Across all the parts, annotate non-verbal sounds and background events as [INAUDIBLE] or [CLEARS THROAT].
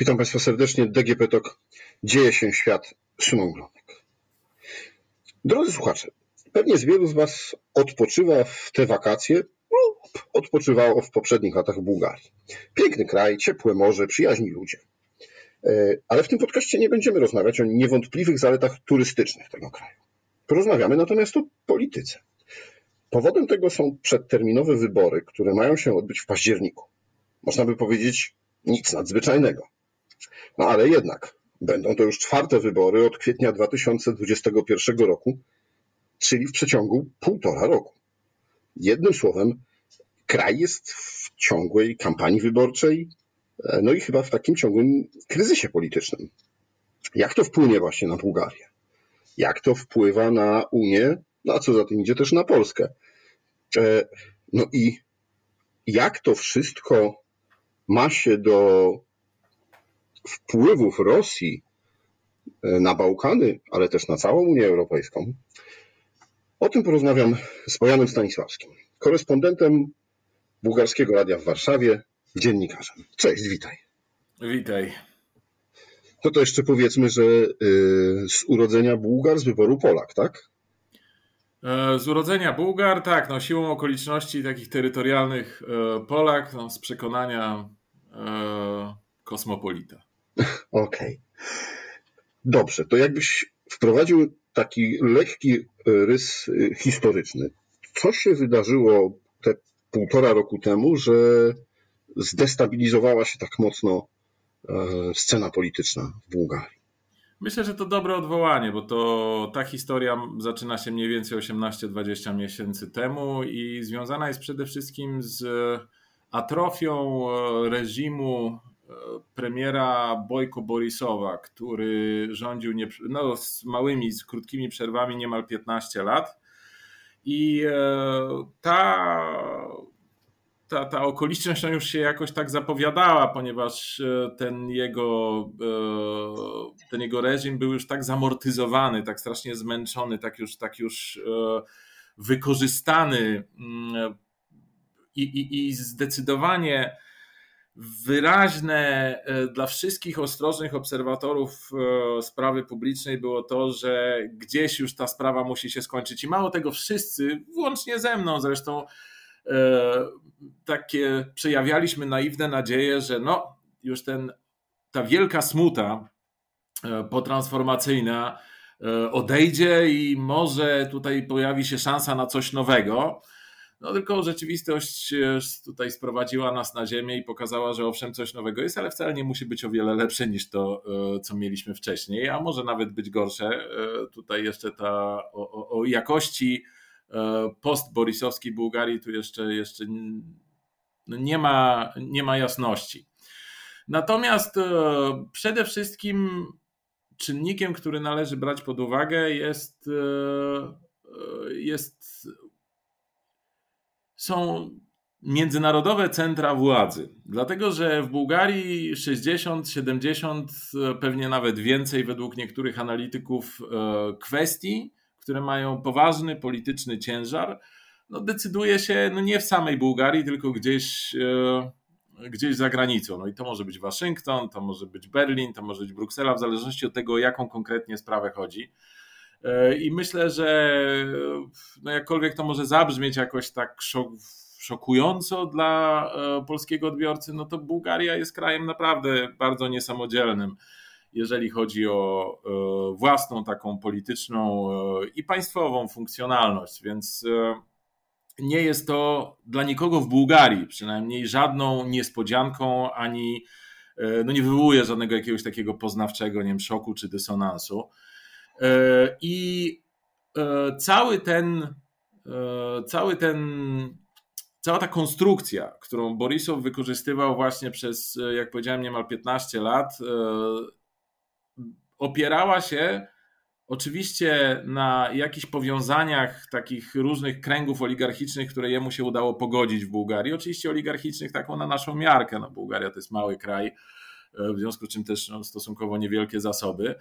Witam Państwa serdecznie. DGP TOK. Dzieje się świat. Szymon Glonek. Drodzy słuchacze, pewnie z wielu z Was odpoczywa w te wakacje lub odpoczywało w poprzednich latach w Bułgarii. Piękny kraj, ciepłe morze, przyjaźni ludzie. E, ale w tym podcaście nie będziemy rozmawiać o niewątpliwych zaletach turystycznych tego kraju. Porozmawiamy natomiast o polityce. Powodem tego są przedterminowe wybory, które mają się odbyć w październiku. Można by powiedzieć nic nadzwyczajnego. No ale jednak, będą to już czwarte wybory od kwietnia 2021 roku, czyli w przeciągu półtora roku. Jednym słowem, kraj jest w ciągłej kampanii wyborczej, e, no i chyba w takim ciągłym kryzysie politycznym. Jak to wpłynie właśnie na Bułgarię? Jak to wpływa na Unię, no a co za tym idzie też na Polskę? E, no i jak to wszystko ma się do wpływów Rosji e, na Bałkany, ale też na całą Unię Europejską, o tym porozmawiam z Bojanem Stanisławskim, korespondentem bułgarskiego radia w Warszawie, dziennikarzem. Cześć, witaj. Witaj. No to jeszcze powiedzmy, że e, z urodzenia Bułgar, z wyboru Polak, tak? E, z urodzenia Bułgar, tak, no siłą okoliczności takich terytorialnych Polak, no, z przekonania kosmopolita. [LAUGHS] Okej. Okay. Dobrze, to jakbyś wprowadził taki lekki rys y, historyczny. Co się wydarzyło te półtora roku temu, że zdestabilizowała się tak mocno e, scena polityczna w Bułgarii? Myślę, że to dobre odwołanie, bo to ta historia zaczyna się mniej więcej 18-20 miesięcy temu i związana jest przede wszystkim z atrofią e, reżimu premiera Bojko Borisowa, który rządził nie, no, z małymi, z krótkimi przerwami niemal 15 lat. I e, ta, ta, ta okoliczność no, już się jakoś tak zapowiadała, ponieważ e, ten jego, e, ten jego reżim był już tak zamortyzowany, tak strasznie zmęczony, tak już, tak już wykorzystany mm, i, i, i zdecydowanie Wyraźne e, dla wszystkich ostrożnych obserwatorów e, sprawy publicznej było to, że gdzieś już ta sprawa musi się skończyć. I mało tego, wszyscy, włącznie ze mną zresztą, e, takie przejawialiśmy naiwne nadzieje, że no, już ten, ta wielka smuta potransformacyjna odejdzie i może tutaj pojawi się szansa na coś nowego. No tylko rzeczywistość e, tutaj sprowadziła nas na ziemię i pokazała, że owszem, coś nowego jest, ale wcale nie musi być o wiele lepsze niż to, e, co mieliśmy wcześniej, a może nawet być gorsze. E, tutaj jeszcze ta o, o jakości post-borisowskiej Bułgarii tu jeszcze, jeszcze no nie, ma, nie ma jasności. Natomiast przede wszystkim czynnikiem, który należy brać pod uwagę jest, jest są międzynarodowe centra władzy. Dlatego, że w Bułgarii 60, 70, pewnie nawet więcej według niektórych analityków e, kwestii, które mają poważny polityczny ciężar, no decyduje się no nie w samej Bułgarii, tylko gdzieś, e, gdzieś za granicą. No i to może być Waszyngton, to może być Berlin, to może być Bruksela, w zależności od tego, o jaką konkretnie sprawę chodzi. E, I myślę, że no jakkolwiek to może zabrzmieć jakoś tak szok, szokująco dla e, polskiego odbiorcy, no to Bułgaria jest krajem naprawdę bardzo niesamodzielnym, jeżeli chodzi o e, własną taką polityczną i państwową funkcjonalność, więc nie jest to dla nikogo w Bułgarii przynajmniej żadną niespodzianką ani no nie wywołuje żadnego jakiegoś takiego poznawczego nie wiem, szoku czy dysonansu. E, I e, cały ten, e, cały ten, cała ta konstrukcja, którą Borisow wykorzystywał właśnie przez, jak powiedziałem, niemal 15 lat, opierała się oczywiście na jakichś powiązaniach takich różnych kręgów oligarchicznych, które jemu się udało pogodzić w Bułgarii. Oczywiście oligarchicznych taką na naszą miarkę. No, Bułgaria to jest mały kraj, w związku z czym też no, stosunkowo niewielkie zasoby.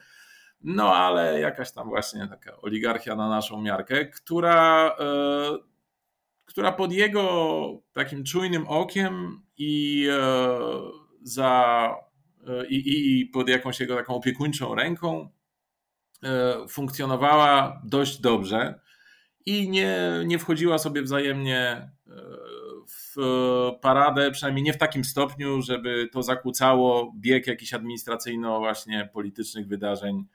No ale jakaś tam właśnie taka oligarchia na naszą miarkę, która, e, która pod jego takim czujnym okiem i e, za i, i pod jakąś jego taką opiekuńczą ręką funkcjonowała dość dobrze i nie, nie wchodziła sobie wzajemnie w paradę, przynajmniej nie w takim stopniu, żeby to zakłócało bieg jakichś administracyjno właśnie politycznych wydarzeń,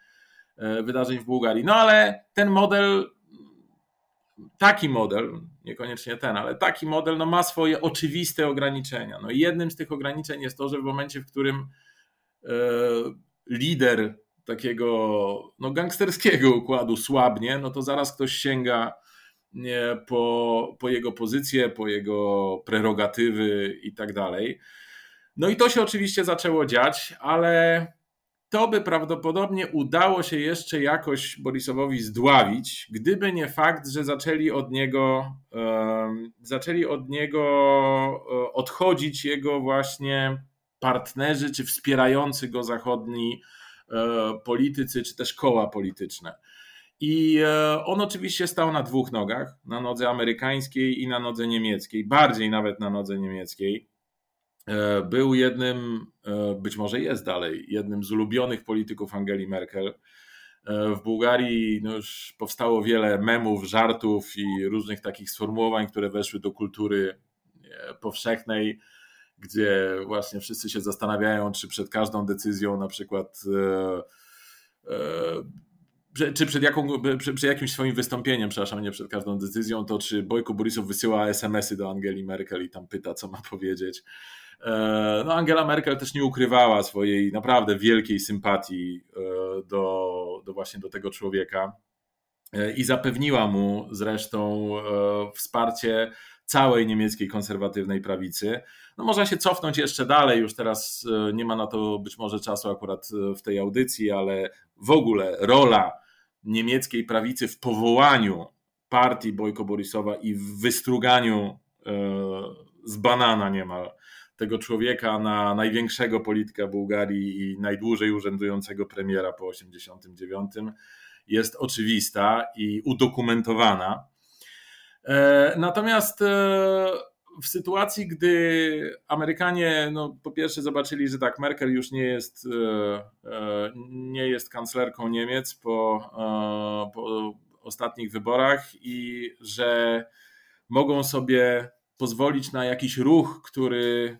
wydarzeń w Bułgarii. No ale ten model taki model, niekoniecznie ten, ale taki model no, ma swoje oczywiste ograniczenia. No, jednym z tych ograniczeń jest to, że w momencie, w którym e, lider takiego no, gangsterskiego układu słabnie, no to zaraz ktoś sięga nie, po, po jego pozycję, po jego prerogatywy i tak dalej. No i to się oczywiście zaczęło dziać, ale to by prawdopodobnie udało się jeszcze jakoś Borisowowi zdławić, gdyby nie fakt, że zaczęli od niego, zaczęli od niego e, odchodzić jego właśnie partnerzy czy wspierający go zachodni e, politycy, czy też koła polityczne. I e, on oczywiście stał na dwóch nogach, na nodze amerykańskiej i na nodze niemieckiej, bardziej nawet na nodze niemieckiej. E, był jednym, e, być może jest dalej, jednym z ulubionych polityków Angeli Merkel. E, w Bułgarii no już powstało wiele memów, żartów i różnych takich sformułowań, które weszły do kultury powszechnej, gdzie właśnie wszyscy się zastanawiają, czy przed każdą decyzją, na przykład, czy przed, jaką, przed jakimś swoim wystąpieniem, przepraszam, nie przed każdą decyzją, to czy Bojko Borisow wysyła SMS-y do Angeli Merkel i tam pyta, co ma powiedzieć. E, no Angela Merkel też nie ukrywała swojej naprawdę wielkiej sympatii e, do, do właśnie do tego człowieka e, i zapewniła mu zresztą wsparcie całej niemieckiej konserwatywnej prawicy. No można się cofnąć jeszcze dalej, już teraz nie ma na to być może czasu akurat w tej audycji, ale w ogóle rola niemieckiej prawicy w powołaniu partii Bojko Borisowa i w wystruganiu z banana niemal tego człowieka na największego polityka Bułgarii i najdłużej urzędującego premiera po 89 jest oczywista i udokumentowana. E, natomiast e, w sytuacji, gdy Amerykanie no, po pierwsze zobaczyli, że tak, Merkel już nie jest, e, nie jest kanclerką Niemiec po, po ostatnich wyborach i że mogą sobie pozwolić na jakiś ruch, który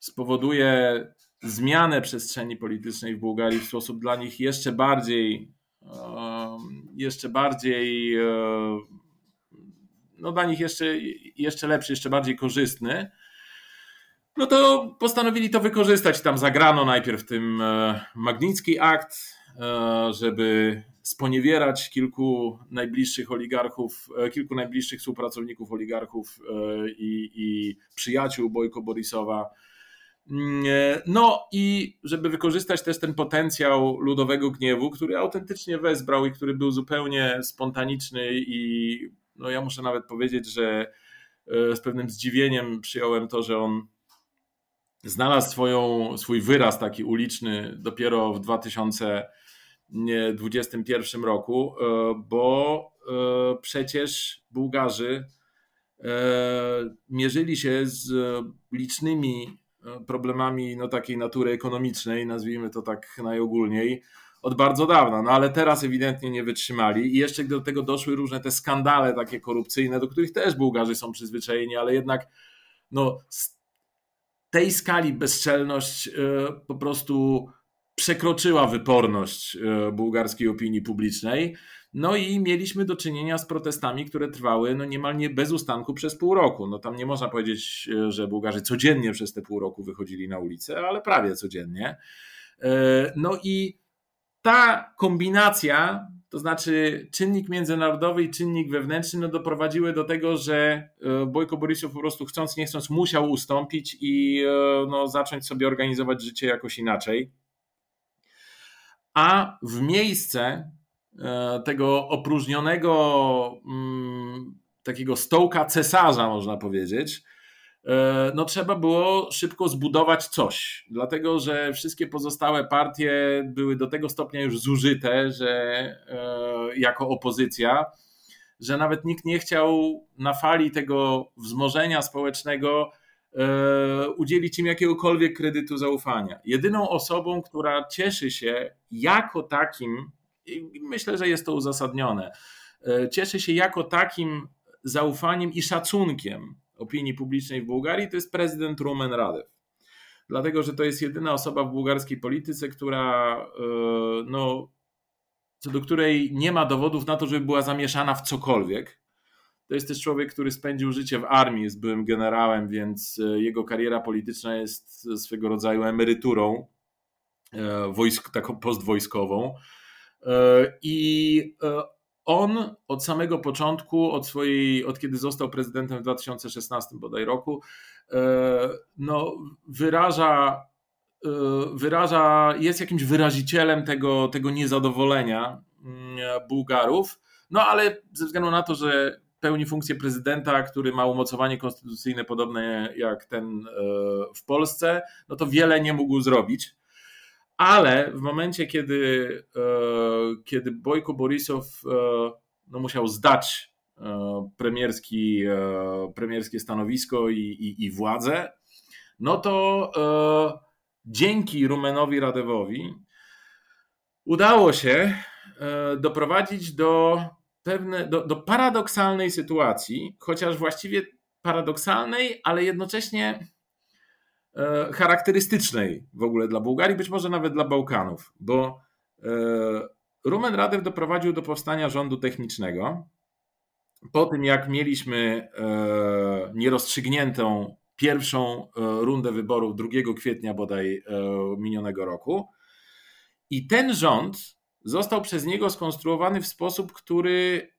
spowoduje zmianę przestrzeni politycznej w Bułgarii w sposób dla nich jeszcze bardziej, jeszcze bardziej, e, no dla nich jeszcze, jeszcze lepszy, jeszcze bardziej korzystny, no to postanowili to wykorzystać. Tam zagrano najpierw tym e, Magnicki Akt, e, żeby sponiewierać kilku najbliższych oligarchów, kilku najbliższych współpracowników oligarchów i, i przyjaciół Bojko Borisowa e, no i żeby wykorzystać też ten potencjał ludowego gniewu, który autentycznie wezbrał i który był zupełnie spontaniczny i no ja muszę nawet powiedzieć, że e, z pewnym zdziwieniem przyjąłem to, że on znalazł swoją, swój wyraz taki uliczny dopiero w 2021 roku, e, bo przecież Bułgarzy mierzyli się z licznymi problemami no, takiej natury ekonomicznej, nazwijmy to tak najogólniej, od bardzo dawna, no ale teraz ewidentnie nie wytrzymali i jeszcze do tego doszły różne te skandale takie korupcyjne, do których też Bułgarzy są przyzwyczajeni, ale jednak no, z tej skali bezczelność y, po prostu przekroczyła wyporność y, bułgarskiej opinii publicznej. No i mieliśmy do czynienia z protestami, które trwały no niemal nie bez ustanku przez pół roku. No tam nie można powiedzieć, e, że Bułgarzy codziennie przez te pół roku wychodzili na ulicę, ale prawie codziennie. E, no i ta kombinacja, to znaczy czynnik międzynarodowy i czynnik wewnętrzny, no doprowadziły do tego, że e, Bojko Borysow po prostu chcąc nie chcąc musiał ustąpić i no, zacząć sobie organizować życie jakoś inaczej. A w miejsce tego opróżnionego mm, takiego stołka cesarza, można powiedzieć, e, no trzeba było szybko zbudować coś, dlatego że wszystkie pozostałe partie były do tego stopnia już zużyte, że e, jako opozycja, że nawet nikt nie chciał na fali tego wzmożenia społecznego udzielić im jakiegokolwiek kredytu zaufania. Jedyną osobą, która cieszy się jako takim, i myślę, że jest to uzasadnione, cieszy się jako takim zaufaniem i szacunkiem opinii publicznej w Bułgarii, to jest prezydent Rumen Radew. Dlatego, że to jest jedyna osoba w bułgarskiej polityce, która, e, no, co do której nie ma dowodów na to, żeby była zamieszana w cokolwiek. To jest też człowiek, który spędził życie w armii, jest byłym generałem, więc e, jego kariera polityczna jest swego rodzaju emeryturą e, wojsk, taką postwojskową. I on od samego początku, od swojej, od kiedy został prezydentem w 2016 bodaj roku, e, no, wyraża, e, wyraża, jest jakimś wyrazicielem tego, tego niezadowolenia mm, Bułgarów, no ale ze względu na to, że pełni funkcję prezydenta, który ma umocowanie konstytucyjne podobne jak ten e, w Polsce, no to wiele nie mógł zrobić ale w momencie, kiedy, e, kiedy Bojko Borisow e, no, musiał zdać e, premierski, premierskie stanowisko i, i, i władzę, no to dzięki Rumenowi Radewowi udało się doprowadzić do, pewne, do, do paradoksalnej sytuacji, chociaż właściwie paradoksalnej, ale jednocześnie charakterystycznej w ogóle dla Bułgarii, być może nawet dla Bałkanów, bo e, Rumen Radew doprowadził do powstania rządu technicznego. Po tym, jak mieliśmy e, nierozstrzygniętą pierwszą rundę wyborów 2 kwietnia bodaj minionego roku, i ten rząd został przez niego skonstruowany w sposób, który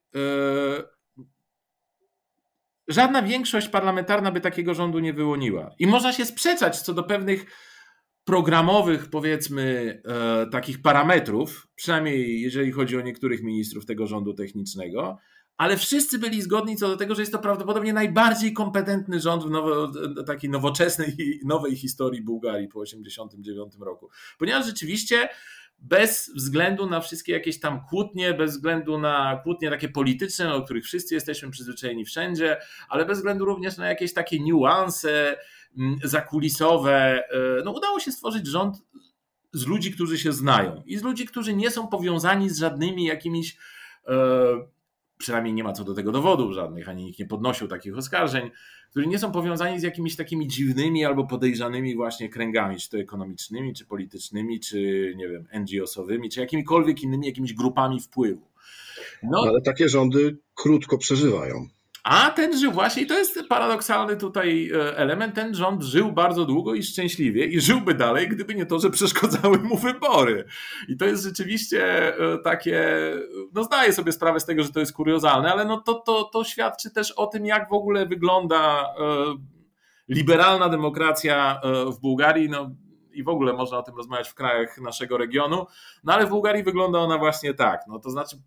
żadna większość parlamentarna by takiego rządu nie wyłoniła. I można się sprzeczać co do pewnych programowych, powiedzmy, e, takich parametrów, przynajmniej jeżeli chodzi o niektórych ministrów tego rządu technicznego, ale wszyscy byli zgodni co do tego, że jest to prawdopodobnie najbardziej kompetentny rząd w nowo, takiej nowoczesnej, [LAUGHS] nowej historii Bułgarii po 1989 roku. Ponieważ rzeczywiście bez względu na wszystkie jakieś tam kłótnie, bez względu na kłótnie takie polityczne, do których wszyscy jesteśmy przyzwyczajeni wszędzie, ale bez względu również na jakieś takie niuanse mm, zakulisowe, e, no udało się stworzyć rząd z ludzi, którzy się znają i z ludzi, którzy nie są powiązani z żadnymi jakimiś e, przynajmniej nie ma co do tego dowodów żadnych, ani nikt nie podnosił takich oskarżeń, którzy nie są powiązani z jakimiś takimi dziwnymi albo podejrzanymi właśnie kręgami, czy to ekonomicznymi, czy politycznymi, czy nie wiem, NGO-sowymi, czy jakimikolwiek innymi jakimiś grupami wpływu. No, Ale takie rządy krótko przeżywają. A ten żył właśnie, i to jest paradoksalny tutaj e, element, ten rząd żył bardzo długo i szczęśliwie i żyłby dalej, gdyby nie to, że przeszkodzały mu wybory. I to jest rzeczywiście e, takie, no zdaję sobie sprawę z tego, że to jest kuriozalne, ale no to, to, to świadczy też o tym, jak w ogóle wygląda e, liberalna demokracja w Bułgarii. No, i w ogóle można o tym rozmawiać w krajach naszego regionu, no ale w Bułgarii wygląda ona właśnie tak. No, to znaczy,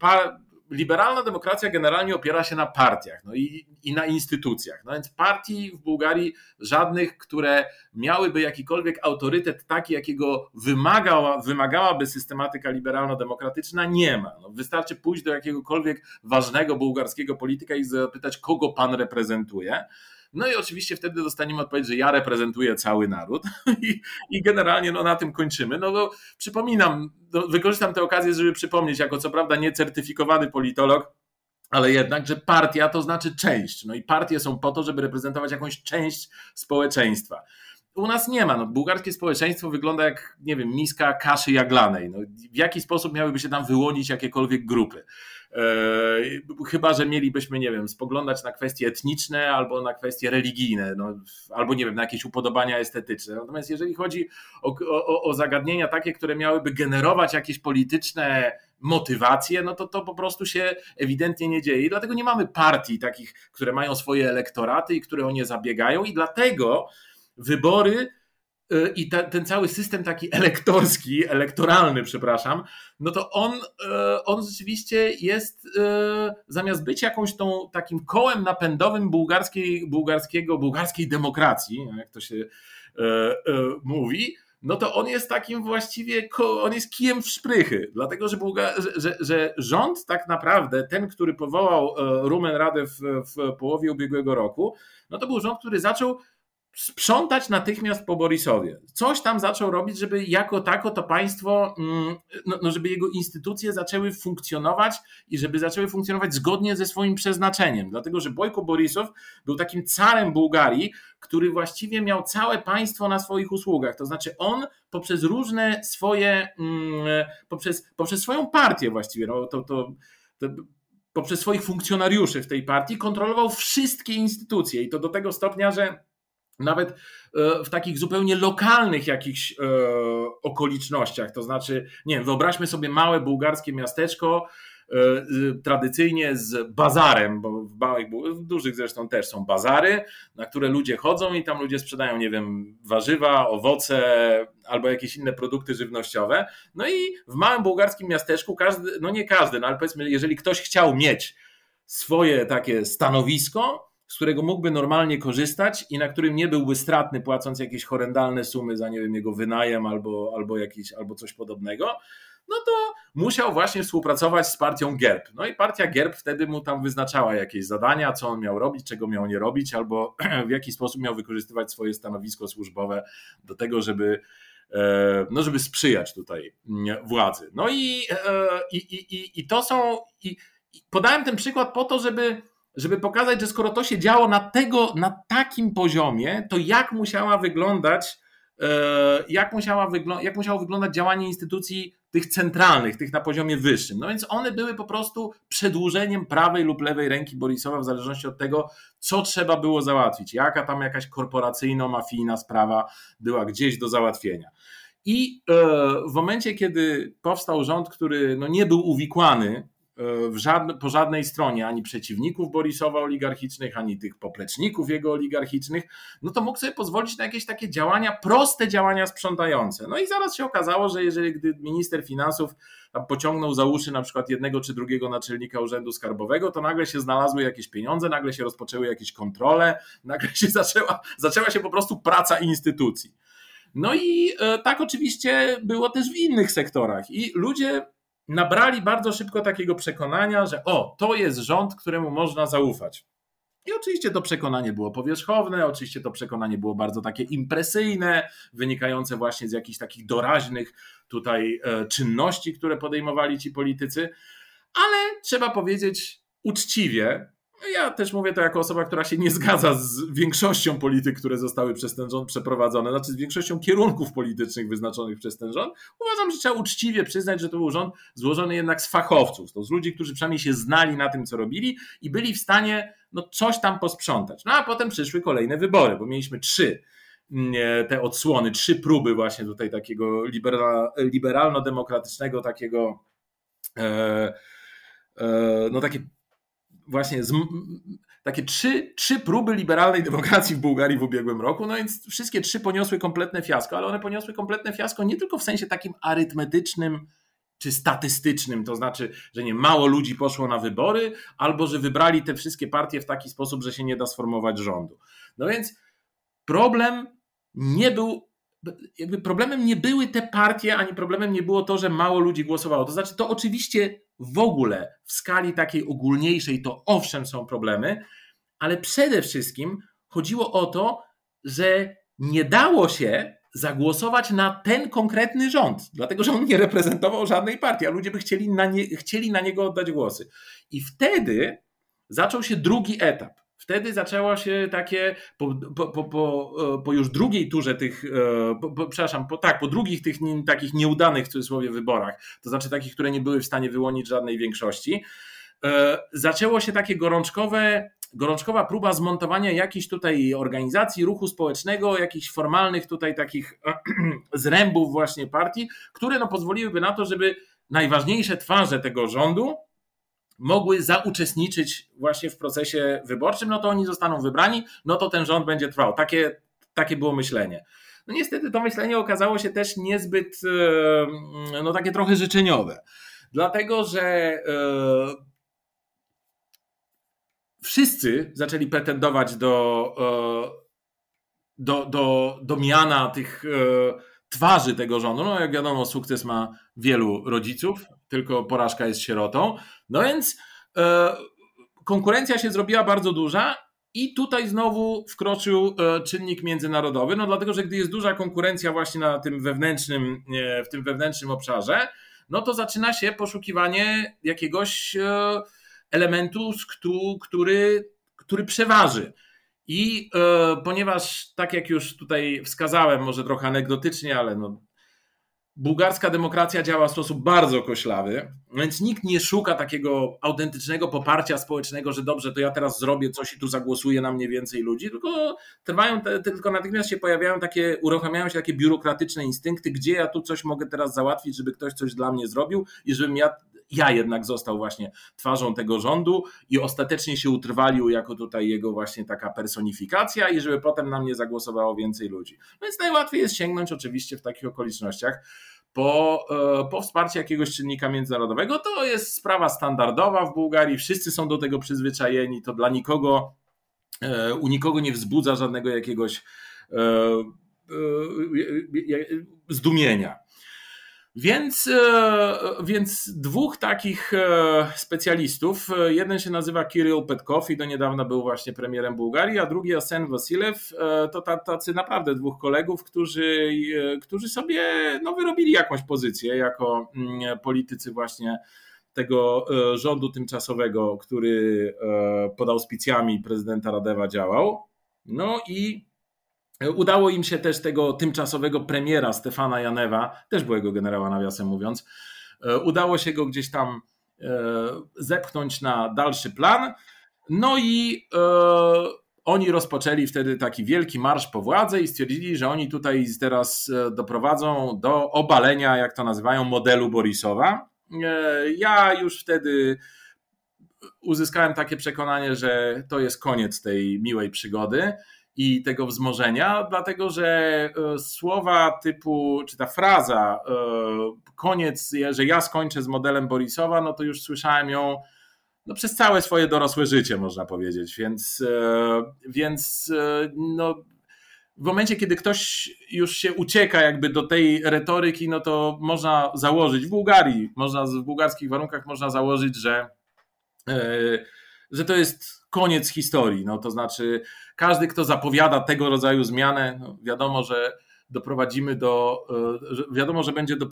liberalna demokracja generalnie opiera się na partiach no i, i na instytucjach. No więc partii w Bułgarii żadnych, które miałyby jakikolwiek autorytet taki, jakiego wymagała, wymagałaby systematyka liberalno-demokratyczna, nie ma. No wystarczy pójść do jakiegokolwiek ważnego bułgarskiego polityka i zapytać, kogo pan reprezentuje. No i oczywiście wtedy dostaniemy odpowiedź, że ja reprezentuję cały naród [LAUGHS] i, i generalnie no, na tym kończymy. No bo przypominam, no, wykorzystam tę okazję, żeby przypomnieć, jako co prawda niecertyfikowany politolog, ale jednak, że partia to znaczy część. No i partie są po to, żeby reprezentować jakąś część społeczeństwa. U nas nie ma. No, bułgarskie społeczeństwo wygląda jak, nie wiem, miska kaszy jaglanej. No, w jaki sposób miałyby się tam wyłonić jakiekolwiek grupy? E, chyba, że mielibyśmy, nie wiem, spoglądać na kwestie etniczne albo na kwestie religijne, no, albo nie wiem, na jakieś upodobania estetyczne. Natomiast jeżeli chodzi o, o, o zagadnienia takie, które miałyby generować jakieś polityczne motywacje, no to to po prostu się ewidentnie nie dzieje. I dlatego nie mamy partii takich, które mają swoje elektoraty i które o nie zabiegają, i dlatego wybory i ta, ten cały system taki elektorski, elektoralny, przepraszam, no to on, y, on rzeczywiście jest, y, zamiast być jakąś tą takim kołem napędowym bułgarskiej, bułgarskiego, bułgarskiej demokracji, jak to się mówi, no to on jest takim właściwie, on jest kijem w szprychy, dlatego że, Bułga, że, że rząd tak naprawdę, ten, który powołał Rumen Radę w, w połowie ubiegłego roku, no to był rząd, który zaczął sprzątać natychmiast po Borisowie. Coś tam zaczął robić, żeby jako tako to państwo, mm, no, no, żeby jego instytucje zaczęły funkcjonować i żeby zaczęły funkcjonować zgodnie ze swoim przeznaczeniem. Dlatego, że Bojko Borisow był takim carem Bułgarii, który właściwie miał całe państwo na swoich usługach. To znaczy on poprzez różne swoje, mm, poprzez, poprzez swoją partię właściwie, no, to, to, to poprzez swoich funkcjonariuszy w tej partii kontrolował wszystkie instytucje i to do tego stopnia, że nawet e, w takich zupełnie lokalnych jakichś e, okolicznościach. To znaczy, nie wiem, wyobraźmy sobie małe bułgarskie miasteczko, e, tradycyjnie z bazarem, bo w małych, w dużych zresztą też są bazary, na które ludzie chodzą i tam ludzie sprzedają, nie wiem, warzywa, owoce albo jakieś inne produkty żywnościowe. No i w małym bułgarskim miasteczku każdy, no nie każdy, no ale powiedzmy, jeżeli ktoś chciał mieć swoje takie stanowisko, z którego mógłby normalnie korzystać i na którym nie byłby stratny, płacąc jakieś horrendalne sumy za, nie wiem, jego wynajem albo, albo, jakiś, albo coś podobnego, no to musiał właśnie współpracować z partią GERB. No i partia GERB wtedy mu tam wyznaczała jakieś zadania, co on miał robić, czego miał nie robić, albo [CLEARS THROAT] w jaki sposób miał wykorzystywać swoje stanowisko służbowe do tego, żeby e, no żeby sprzyjać tutaj władzy. No i, e, i, i, i to są. I podałem ten przykład po to, żeby żeby pokazać, że skoro to się działo na, tego, na takim poziomie, to jak musiała wyglądać, e, jak, musiała wygl- jak musiało wyglądać działanie instytucji tych centralnych, tych na poziomie wyższym. No więc one były po prostu przedłużeniem prawej lub lewej ręki Borisowa w zależności od tego, co trzeba było załatwić, jaka tam jakaś korporacyjno-mafijna sprawa była gdzieś do załatwienia. I e, w momencie, kiedy powstał rząd, który no nie był uwikłany żadne, po żadnej stronie ani przeciwników Borisowa oligarchicznych, ani tych popleczników jego oligarchicznych, no to mógł sobie pozwolić na jakieś takie działania, proste działania sprzątające. No i zaraz się okazało, że jeżeli gdy minister finansów pociągnął za uszy na przykład jednego czy drugiego naczelnika urzędu skarbowego, to nagle się znalazły jakieś pieniądze, nagle się rozpoczęły jakieś kontrole, [LAUGHS] nagle się zaczęła, zaczęła się po prostu praca instytucji. No i e, tak oczywiście było też w innych sektorach i ludzie nabrali bardzo szybko takiego przekonania, że o, to jest rząd, któremu można zaufać. I oczywiście to przekonanie było powierzchowne, oczywiście to przekonanie było bardzo takie impresyjne, wynikające właśnie z jakichś takich doraźnych tutaj e, czynności, które podejmowali ci politycy, ale trzeba powiedzieć uczciwie, ja też mówię to jako osoba, która się nie zgadza z większością polityk, które zostały przez ten rząd przeprowadzone, znaczy z większością kierunków politycznych wyznaczonych przez ten rząd. Uważam, że trzeba uczciwie przyznać, że to był rząd złożony jednak z fachowców, to z ludzi, którzy przynajmniej się znali na tym, co robili i byli w stanie no, coś tam posprzątać. No a potem przyszły kolejne wybory, bo mieliśmy trzy mm, te odsłony, trzy próby właśnie tutaj takiego liberalno-demokratycznego takiego e, e, no takie właśnie z, takie trzy, trzy próby liberalnej demokracji w Bułgarii w ubiegłym roku, no więc wszystkie trzy poniosły kompletne fiasko, ale one poniosły kompletne fiasko nie tylko w sensie takim arytmetycznym czy statystycznym, to znaczy, że nie mało ludzi poszło na wybory, albo że wybrali te wszystkie partie w taki sposób, że się nie da sformować rządu. No więc problem nie był jakby problemem nie były te partie, ani problemem nie było to, że mało ludzi głosowało. To znaczy, to oczywiście w ogóle w skali takiej ogólniejszej to owszem są problemy, ale przede wszystkim chodziło o to, że nie dało się zagłosować na ten konkretny rząd, dlatego że on nie reprezentował żadnej partii, a ludzie by chcieli na, nie, chcieli na niego oddać głosy. I wtedy zaczął się drugi etap. Wtedy zaczęło się takie, po, po, po, po już drugiej turze tych, e, przepraszam, tak, po drugich tych takich nieudanych w cudzysłowie wyborach, to znaczy takich, które nie były w stanie wyłonić żadnej większości, e, zaczęło się takie gorączkowe, gorączkowa próba zmontowania jakiejś tutaj organizacji, ruchu społecznego, jakichś formalnych tutaj takich [CLEARS THROAT] zrębów właśnie partii, które no pozwoliłyby na to, żeby najważniejsze twarze tego rządu mogły zauczestniczyć właśnie w procesie wyborczym, no to oni zostaną wybrani, no to ten rząd będzie trwał. Takie, takie było myślenie. No niestety to myślenie okazało się też niezbyt, e, no takie trochę życzeniowe. Dlatego, że e, wszyscy zaczęli pretendować do, e, do, do, do miana tych twarzy tego rządu. No jak wiadomo, sukces ma wielu rodziców, tylko porażka jest sierotą. No więc e, konkurencja się zrobiła bardzo duża I tutaj znowu wkroczył czynnik międzynarodowy, no dlatego, że gdy jest duża konkurencja właśnie na tym wewnętrznym, w tym wewnętrznym obszarze, no to zaczyna się poszukiwanie jakiegoś elementu, który, który przeważy. I e, ponieważ, tak jak już tutaj wskazałem, może trochę anegdotycznie, ale no, bułgarska demokracja działa w sposób bardzo koślawy, więc nikt nie szuka takiego autentycznego poparcia społecznego, że dobrze, to ja teraz zrobię coś i tu zagłosuje na mnie więcej ludzi, tylko trwają, te, tylko natychmiast się pojawiają takie, uruchamiają się takie biurokratyczne instynkty, gdzie ja tu coś mogę teraz załatwić, żeby ktoś coś dla mnie zrobił i żebym ja ja jednak został właśnie twarzą tego rządu i ostatecznie się utrwalił jako tutaj jego właśnie taka personifikacja i żeby potem na mnie zagłosowało więcej ludzi. No więc najłatwiej jest sięgnąć oczywiście w takich okolicznościach po, e, po wsparcie jakiegoś czynnika międzynarodowego. To jest sprawa standardowa w Bułgarii, wszyscy są do tego przyzwyczajeni, to dla nikogo, e, u nikogo nie wzbudza żadnego jakiegoś e, zdumienia. Więc, e, więc dwóch takich e, specjalistów, e, jeden się nazywa Kirill Petkow i do niedawna był właśnie premierem Bułgarii, a drugi Asen Wasilew, to tacy naprawdę dwóch kolegów, którzy, którzy sobie no, wyrobili jakąś pozycję jako mm, politycy właśnie tego rządu tymczasowego, który pod auspicjami prezydenta Radewa działał. No i Udało im się też tego tymczasowego premiera Stefana Janewa, też byłego generała nawiasem mówiąc, e, udało się go gdzieś tam e, zepchnąć na dalszy plan. No i e, oni rozpoczęli wtedy taki wielki marsz po władzę i stwierdzili, że oni tutaj teraz doprowadzą do obalenia, jak to nazywają, modelu Borisowa. Ja już wtedy uzyskałem takie przekonanie, że to jest koniec tej miłej przygody i tego wzmożenia, dlatego że e, słowa typu, czy ta fraza e, koniec, że ja skończę z modelem Borisowa, no to już słyszałem ją no, przez całe swoje dorosłe życie, można powiedzieć. Więc, e, więc no, w momencie, kiedy ktoś już się ucieka jakby do tej retoryki, no to można założyć w Bułgarii, można w bułgarskich warunkach można założyć, że, że to jest koniec historii. No, to znaczy, każdy, kto zapowiada tego rodzaju zmianę, no, wiadomo, że doprowadzimy do, e, wiadomo, że będzie, do,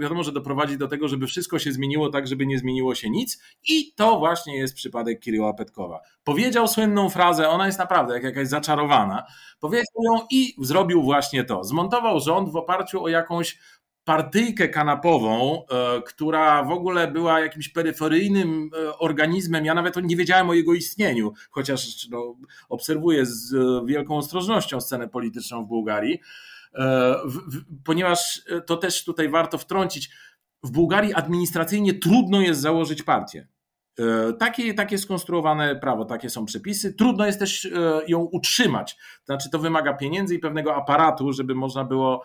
wiadomo, że doprowadzi do tego, żeby wszystko się zmieniło tak, żeby nie zmieniło się nic i to właśnie jest przypadek Kiryła Petkowa. Powiedział słynną frazę, ona jest naprawdę jak jakaś zaczarowana, powiedział ją i zrobił właśnie to. Zmontował rząd w oparciu o jakąś partyjkę kanapową, e, która w ogóle była jakimś peryferyjnym e, organizmem. Ja nawet nie wiedziałem o jego istnieniu, chociaż no, obserwuję z e, wielką ostrożnością scenę polityczną w Bułgarii, ponieważ to też tutaj warto wtrącić. W Bułgarii administracyjnie trudno jest założyć partię. Takie, takie skonstruowane prawo, takie są przepisy. Trudno jest też ją utrzymać. Znaczy, to wymaga pieniędzy i pewnego aparatu, żeby można było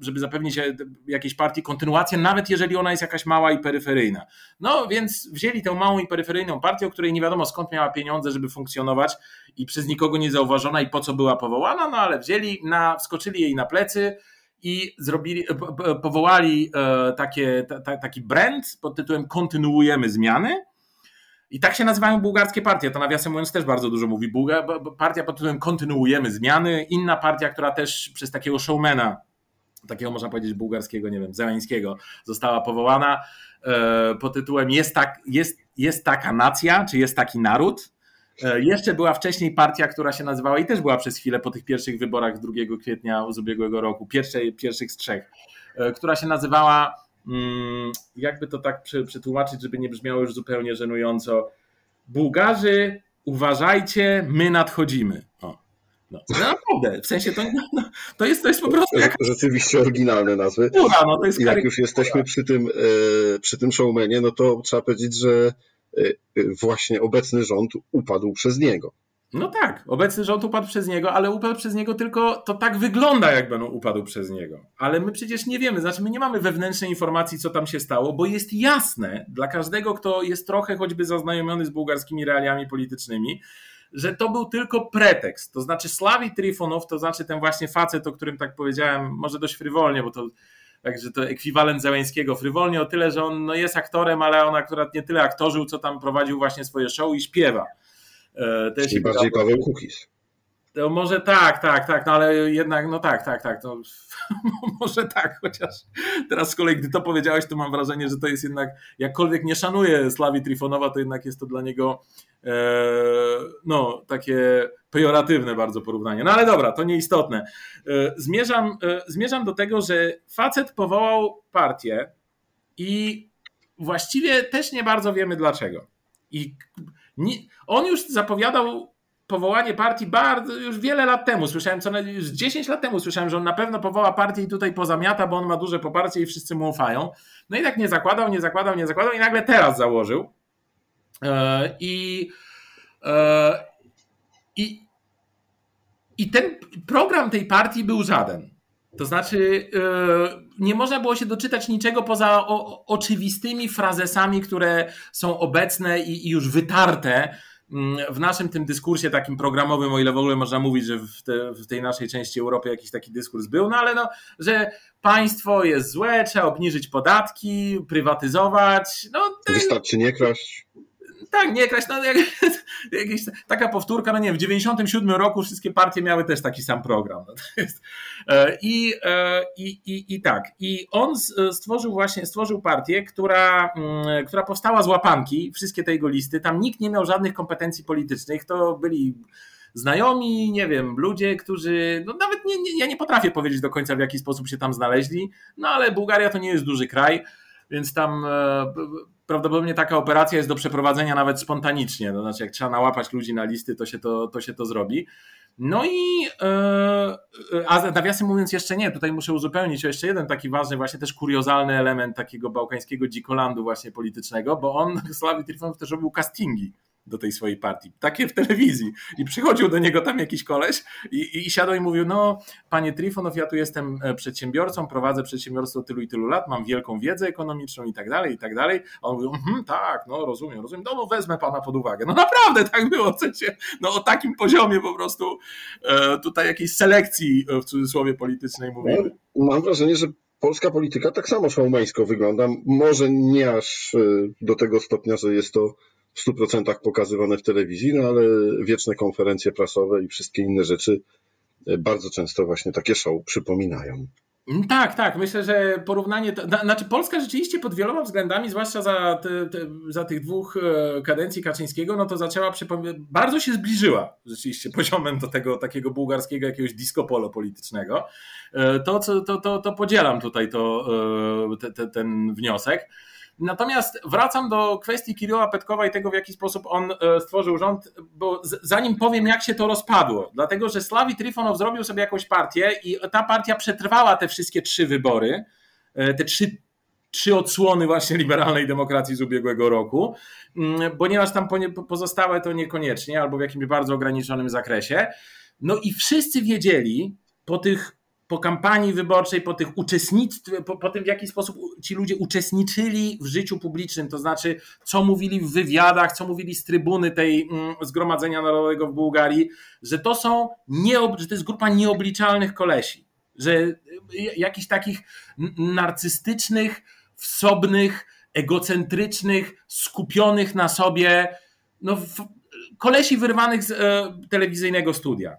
żeby zapewnić e, jakiejś partii kontynuację, nawet jeżeli ona jest jakaś mała i peryferyjna. No więc wzięli tę małą i peryferyjną partię, o której nie wiadomo skąd miała pieniądze, żeby funkcjonować i przez nikogo nie zauważona i po co była powołana, no ale wzięli, na, wskoczyli jej na plecy i zrobili, powołali e, takie, taki brand pod tytułem Kontynuujemy zmiany i tak się nazywają bułgarskie partie. To nawiasem mówiąc też bardzo dużo mówi. Bułga, partia pod tytułem Kontynuujemy zmiany. Inna partia, która też przez takiego showmana, takiego można powiedzieć bułgarskiego, nie wiem, zeleńskiego, została powołana e, pod tytułem jest, tak, jest, jest taka nacja, czy jest taki naród. E, jeszcze była wcześniej partia, która się nazywała i też była przez chwilę po tych pierwszych wyborach 2 kwietnia z ubiegłego roku, pierwszej, pierwszych z trzech, e, która się nazywała jakby to tak przetłumaczyć, żeby nie brzmiało już zupełnie żenująco. Bułgarzy, uważajcie, my nadchodzimy. O. No, no naprawdę, w sensie to, no, to, jest, to jest po prostu. Jak... Rzeczywiście oryginalne nazwy. Ura, no to jest I jak już jesteśmy przy tym, e, przy tym showmanie, no to trzeba powiedzieć, że e, właśnie obecny rząd upadł przez niego. No tak, obecny rząd upadł przez niego, ale upadł przez niego tylko to tak wygląda, jakby on upadł przez niego. Ale my przecież nie wiemy, znaczy my nie mamy wewnętrznej informacji, co tam się stało, bo jest jasne dla każdego, kto jest trochę choćby zaznajomiony z bułgarskimi realiami politycznymi, że to był tylko pretekst. To znaczy Slawi Trifonow, to znaczy ten właśnie facet, o którym tak powiedziałem, może dość frywolnie, bo to Także to ekwiwalent Zeleńskiego frywolnie o tyle, że on no, jest aktorem, ale on akurat nie tyle aktorzył, co tam prowadził właśnie swoje show i śpiewa. Też Czyli bardziej Paweł Kukis. To może tak, tak, tak, no ale jednak, no tak, tak, tak, to [LAUGHS] może tak, chociaż teraz z kolei, gdy to powiedziałeś, to mam wrażenie, że to jest jednak, jakkolwiek nie szanuję Slawi Trifonowa, to jednak jest to dla niego e, no, takie pejoratywne bardzo porównanie. No ale dobra, to nieistotne. E, zmierzam, e, zmierzam do tego, że facet powołał partię i właściwie też nie bardzo wiemy dlaczego. I on już zapowiadał powołanie partii bardzo, już wiele lat temu. Słyszałem, co już 10 lat temu słyszałem, że on na pewno powoła partię i tutaj pozamiata, bo on ma duże poparcie i wszyscy mu ufają. No i tak nie zakładał, nie zakładał, nie zakładał i nagle teraz założył. E, I, e, i, i ten program tej partii był żaden. To znaczy, e, nie można było się doczytać niczego poza oczywistymi frazesami, które są obecne i już wytarte Mm, w naszym tym dyskursie takim programowym, o ile w ogóle można mówić, że w, te, w, tej naszej części Europy jakiś taki dyskurs był, no ale no, że państwo jest złe, trzeba obniżyć podatki, prywatyzować. No, Wystarczy nie kraść tak, nie kraść, no jak, [LAUGHS] jakieś, taka powtórka, no nie, w 97 roku wszystkie partie miały też taki sam program. No jest, e, i, e, i, i, I tak, i on stworzył właśnie, stworzył partię, która, mm, która powstała z łapanki, wszystkie te jego listy, tam nikt nie miał żadnych kompetencji politycznych, to byli znajomi, nie wiem, ludzie, którzy, no nawet nie, nie, ja nie potrafię powiedzieć do końca w jaki sposób się tam znaleźli, no ale Bułgaria to nie jest duży kraj, więc tam e, prawdopodobnie taka operacja jest do przeprowadzenia nawet spontanicznie. To znaczy, jak trzeba nałapać ludzi na listy, to się to, to, się to zrobi. No i, yy, a nawiasem mówiąc jeszcze nie, tutaj muszę uzupełnić jeszcze jeden taki ważny, właśnie też kuriozalny element takiego bałkańskiego dzikolandu właśnie politycznego, bo on, [LAUGHS] Sławi Trifonow też robił castingi do tej swojej partii. Takie w telewizji. I przychodził do niego tam jakiś koleś i, i siadał i mówił, no panie Trifonow, ja tu jestem e, przedsiębiorcą, prowadzę przedsiębiorstwo tylu i tylu lat, mam wielką wiedzę ekonomiczną i tak dalej, i tak dalej. A on mówił, mhm, tak, no rozumiem, rozumiem, no, no wezmę pana pod uwagę. No naprawdę tak było, w no o takim poziomie po prostu e, tutaj jakiejś selekcji e, w cudzysłowie politycznej mówimy. No, mam wrażenie, że polska polityka tak samo szałmeńsko wygląda. Może nie aż do tego stopnia, że jest to w 100% pokazywane w telewizji, no ale wieczne konferencje prasowe i wszystkie inne rzeczy e, bardzo często właśnie takie show przypominają. Mm, tak, tak. Myślę, że porównanie. To, znaczy, Polska rzeczywiście pod wieloma względami, zwłaszcza za, te, te, za tych dwóch e, kadencji Kaczyńskiego, no to zaczęła przypominać. Bardzo się zbliżyła rzeczywiście poziomem do tego takiego bułgarskiego jakiegoś disco polo politycznego. E, to, to, to, to podzielam tutaj to, te, ten wniosek. Natomiast wracam do kwestii Kiryła Petkowa i tego, w jaki sposób on e, stworzył rząd, bo zanim powiem, jak się to rozpadło, dlatego że Slawi Trifonow zrobił sobie jakąś partię i ta partia przetrwała te wszystkie trzy wybory, e, te trzy trzy odsłony właśnie liberalnej demokracji z ubiegłego roku, mm, ponieważ tam pozostałe to niekoniecznie albo w jakimś bardzo ograniczonym zakresie. No i wszyscy wiedzieli po tych po kampanii wyborczej, po tych uczestnictwie, po, po, tym w jaki sposób ci ludzie uczestniczyli w życiu publicznym, to znaczy co mówili w wywiadach, co mówili z trybuny tej mm, Zgromadzenia Narodowego w Bułgarii, że to są nie, że to jest grupa nieobliczalnych kolesi, że y, jakichś takich narcystycznych, wsobnych, egocentrycznych, skupionych na sobie, no, kolesi wyrwanych z e, telewizyjnego studia.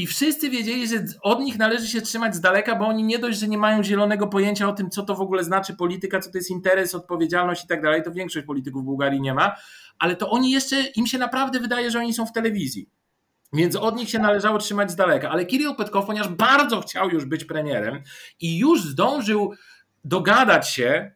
I wszyscy wiedzieli, że od nich należy się trzymać z daleka, bo oni nie dość, że nie mają zielonego pojęcia o tym, co to w ogóle znaczy polityka, co to jest interes, odpowiedzialność i tak dalej. To większość polityków w Bułgarii nie ma, ale to oni jeszcze, im się naprawdę wydaje, że oni są w telewizji. Więc od nich się należało trzymać z daleka. Ale Kirill Petkow, ponieważ bardzo chciał już być premierem i już zdążył dogadać się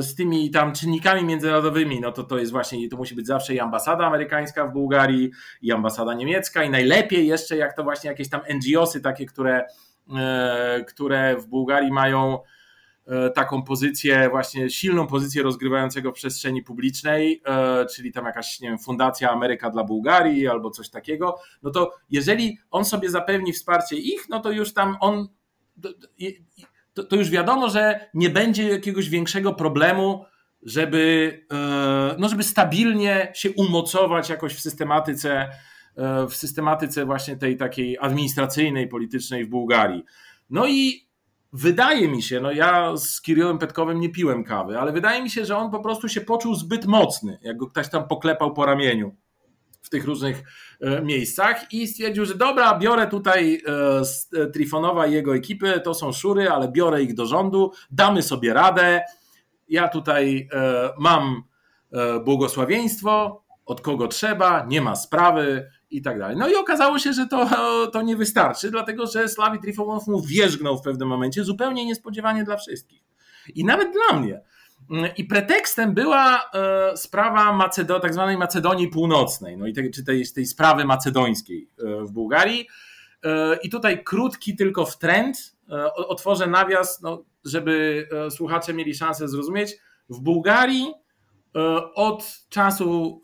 z tymi tam czynnikami międzynarodowymi, no to to jest właśnie, to musi być zawsze i ambasada amerykańska w Bułgarii, i ambasada niemiecka, i najlepiej jeszcze jak to właśnie jakieś tam NGOsy takie, które, yy, które w Bułgarii mają yy, taką pozycję, właśnie silną pozycję rozgrywającego w przestrzeni publicznej, czyli tam jakaś, nie wiem, Fundacja Ameryka dla Bułgarii albo coś takiego, no to jeżeli on sobie zapewni wsparcie ich, no to już tam on to, to już wiadomo, że nie będzie jakiegoś większego problemu, żeby, e, no żeby stabilnie się umocować jakoś w systematyce, e, w systematyce właśnie tej takiej administracyjnej, politycznej w Bułgarii. No i wydaje mi się, no ja z Kirillem Petkowym nie piłem kawy, ale wydaje mi się, że on po prostu się poczuł zbyt mocny, jak go ktoś tam poklepał po ramieniu w w tych różnych miejscach i stwierdził, że dobra, biorę tutaj Trifonowa i jego ekipy, to są szury, ale biorę ich do rządu, damy sobie radę. Ja tutaj mam błogosławieństwo, od kogo trzeba, nie ma sprawy i tak dalej. No i okazało się, że to, [LAUGHS] to nie wystarczy, dlatego że Slawi Trifonow mu wierzgnął w pewnym momencie zupełnie niespodziewanie dla wszystkich. I nawet dla mnie. I pretekstem była e, sprawa Macedo, tak zwanej Macedonii Północnej, no i tej, czy tej, tej sprawy macedońskiej e, w Bułgarii. E, I tutaj krótki tylko wtręt, otworzę nawias, no, żeby słuchacze mieli szansę zrozumieć. W Bułgarii od czasu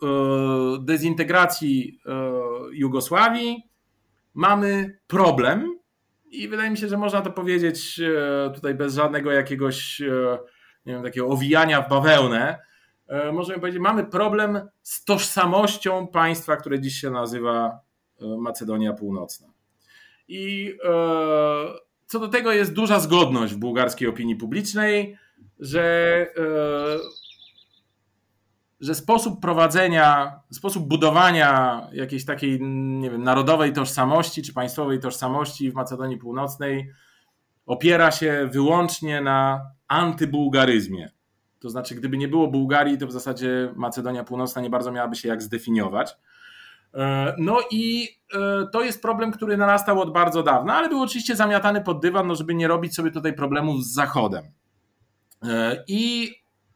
dezintegracji Jugosławii mamy problem i wydaje mi się, że można to powiedzieć tutaj bez żadnego jakiegoś nie wiem, takiego owijania w bawełnę, e, możemy powiedzieć, mamy problem z tożsamością państwa, które dziś się nazywa e, Macedonia Północna. I e, co do tego jest duża zgodność w bułgarskiej opinii publicznej, że, że sposób prowadzenia, sposób budowania jakiejś takiej, nie wiem, narodowej tożsamości czy państwowej tożsamości w Macedonii Północnej opiera się wyłącznie na antybułgaryzmie. To znaczy, gdyby nie było Bułgarii, to w zasadzie Macedonia Północna nie bardzo miałaby się jak zdefiniować. E, no i e, to jest problem, który narastał od bardzo dawna, ale był oczywiście zamiatany pod dywan, no żeby nie robić sobie tutaj problemów z Zachodem. E, I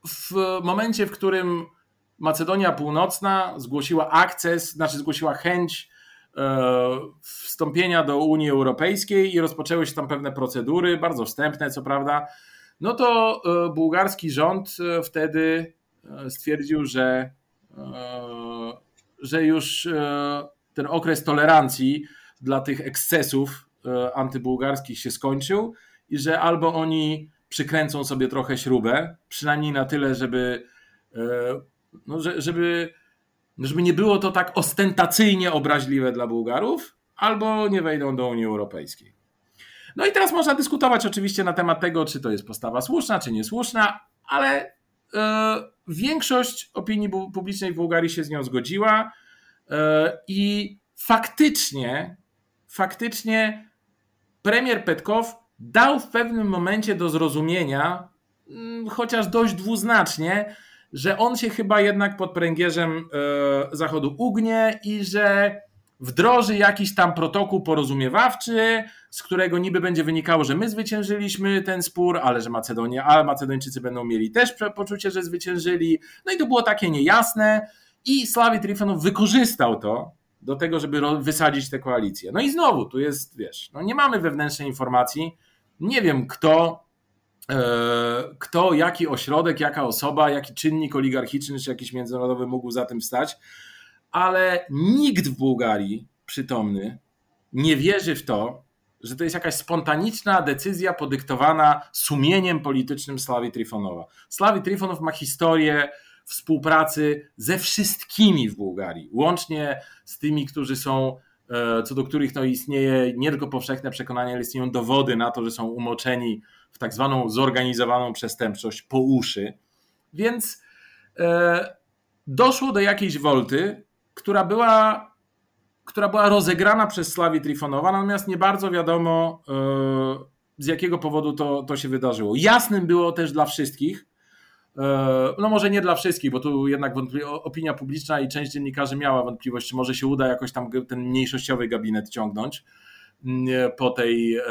w momencie, w którym Macedonia Północna zgłosiła akces, znaczy zgłosiła chęć wstąpienia do Unii Europejskiej i rozpoczęły się tam pewne procedury, bardzo wstępne, co prawda, no to e, bułgarski rząd e, wtedy e, stwierdził, że, że już ten okres tolerancji dla tych ekscesów antybułgarskich się skończył i że albo oni przykręcą sobie trochę śrubę, przynajmniej na tyle, żeby, no, żeby, żeby nie było to tak ostentacyjnie obraźliwe dla Bułgarów, albo nie wejdą do Unii Europejskiej. No i teraz można dyskutować oczywiście na temat tego, czy to jest postawa słuszna, czy niesłuszna, ale e, większość opinii publicznej w Bułgarii się z nią zgodziła e, i faktycznie, faktycznie premier Petkow dał w pewnym momencie do zrozumienia, mm, chociaż dość dwuznacznie, że on się chyba jednak pod pręgierzem e, Zachodu ugnie i że wdroży jakiś tam protokół porozumiewawczy, z którego niby będzie wynikało, że my zwyciężyliśmy ten spór, ale że Macedonia, a Macedończycy będą mieli też poczucie, że zwyciężyli. No i to było takie niejasne i Slawi Trifonow wykorzystał to do tego, żeby wysadzić tę koalicję. No i znowu, tu jest, wiesz, no nie mamy wewnętrznej informacji, nie wiem kto, e, kto, jaki ośrodek, jaka osoba, jaki czynnik oligarchiczny czy jakiś międzynarodowy mógł za tym stać, ale nikt w Bułgarii przytomny nie wierzy w to, że to jest jakaś spontaniczna decyzja podyktowana sumieniem politycznym Slawi Trifonowa. Slawi Trifonow ma historię współpracy ze wszystkimi w Bułgarii, łącznie z tymi, którzy są, e, co do których istnieje nie tylko powszechne przekonanie, ale istnieją dowody na to, że są umoczeni w tak zwaną zorganizowaną przestępczość po uszy. Więc e, doszło do jakiejś wolty, która była, która była rozegrana przez Slawi Trifonowa, natomiast nie bardzo wiadomo e, z jakiego powodu to, to się wydarzyło. Jasnym było też dla wszystkich, e, no może nie dla wszystkich, bo tu jednak opinia publiczna i część dziennikarzy miała wątpliwość, czy może się uda jakoś tam ten mniejszościowy gabinet ciągnąć mm, po tej, e,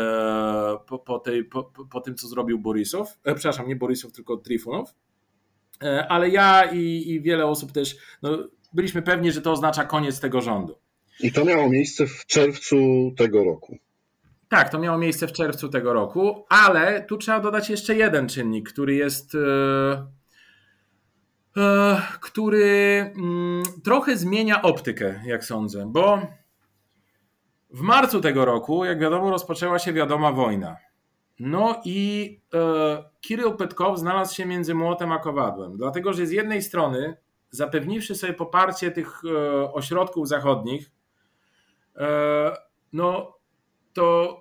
po, po, tej, po, po tym, co zrobił Borisów. Przepraszam, nie Borisów, tylko Trifonow. Ale ja i, i wiele osób też no, byliśmy pewni, że to oznacza koniec tego rządu. I to miało miejsce w czerwcu tego roku. Tak, to miało miejsce w czerwcu tego roku, ale tu trzeba dodać jeszcze jeden czynnik, który jest. E, e, który mm, trochę zmienia optykę, jak sądzę, bo w marcu tego roku, jak wiadomo, rozpoczęła się wiadoma wojna. No i e, Kirył Petkow znalazł się między młotem a kowadłem, dlatego że z jednej strony zapewniwszy sobie poparcie tych e, ośrodków zachodnich, e, no to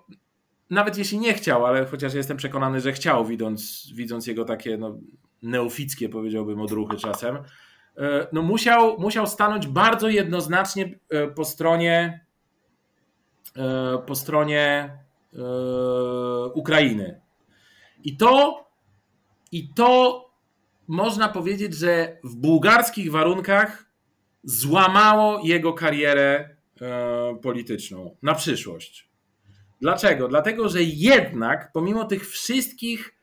nawet jeśli nie chciał, ale chociaż jestem przekonany, że chciał, widząc, widząc jego takie no, neofickie, powiedziałbym, odruchy czasem, no musiał, musiał stanąć bardzo jednoznacznie po stronie po stronie Ukrainy. I to, i to można powiedzieć, że w bułgarskich warunkach złamało jego karierę polityczną na przyszłość. Dlaczego? Dlatego, że jednak pomimo tych wszystkich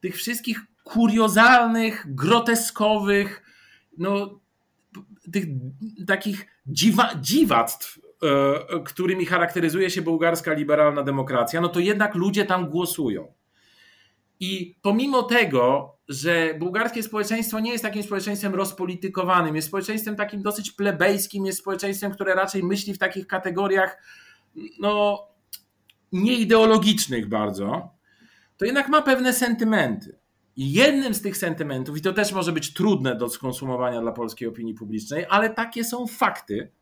tych wszystkich kuriozalnych, groteskowych, no, tych takich dziwa, dziwactw, e, którymi charakteryzuje się bułgarska liberalna demokracja, no to jednak ludzie tam głosują. I pomimo tego, że bułgarskie społeczeństwo nie jest takim społeczeństwem rozpolitykowanym, jest społeczeństwem takim dosyć plebejskim, jest społeczeństwem, które raczej myśli w takich kategoriach no, nieideologicznych bardzo, to jednak ma pewne sentymenty. I jednym z tych sentymentów, i to też może być trudne do skonsumowania dla polskiej opinii publicznej, ale takie są fakty,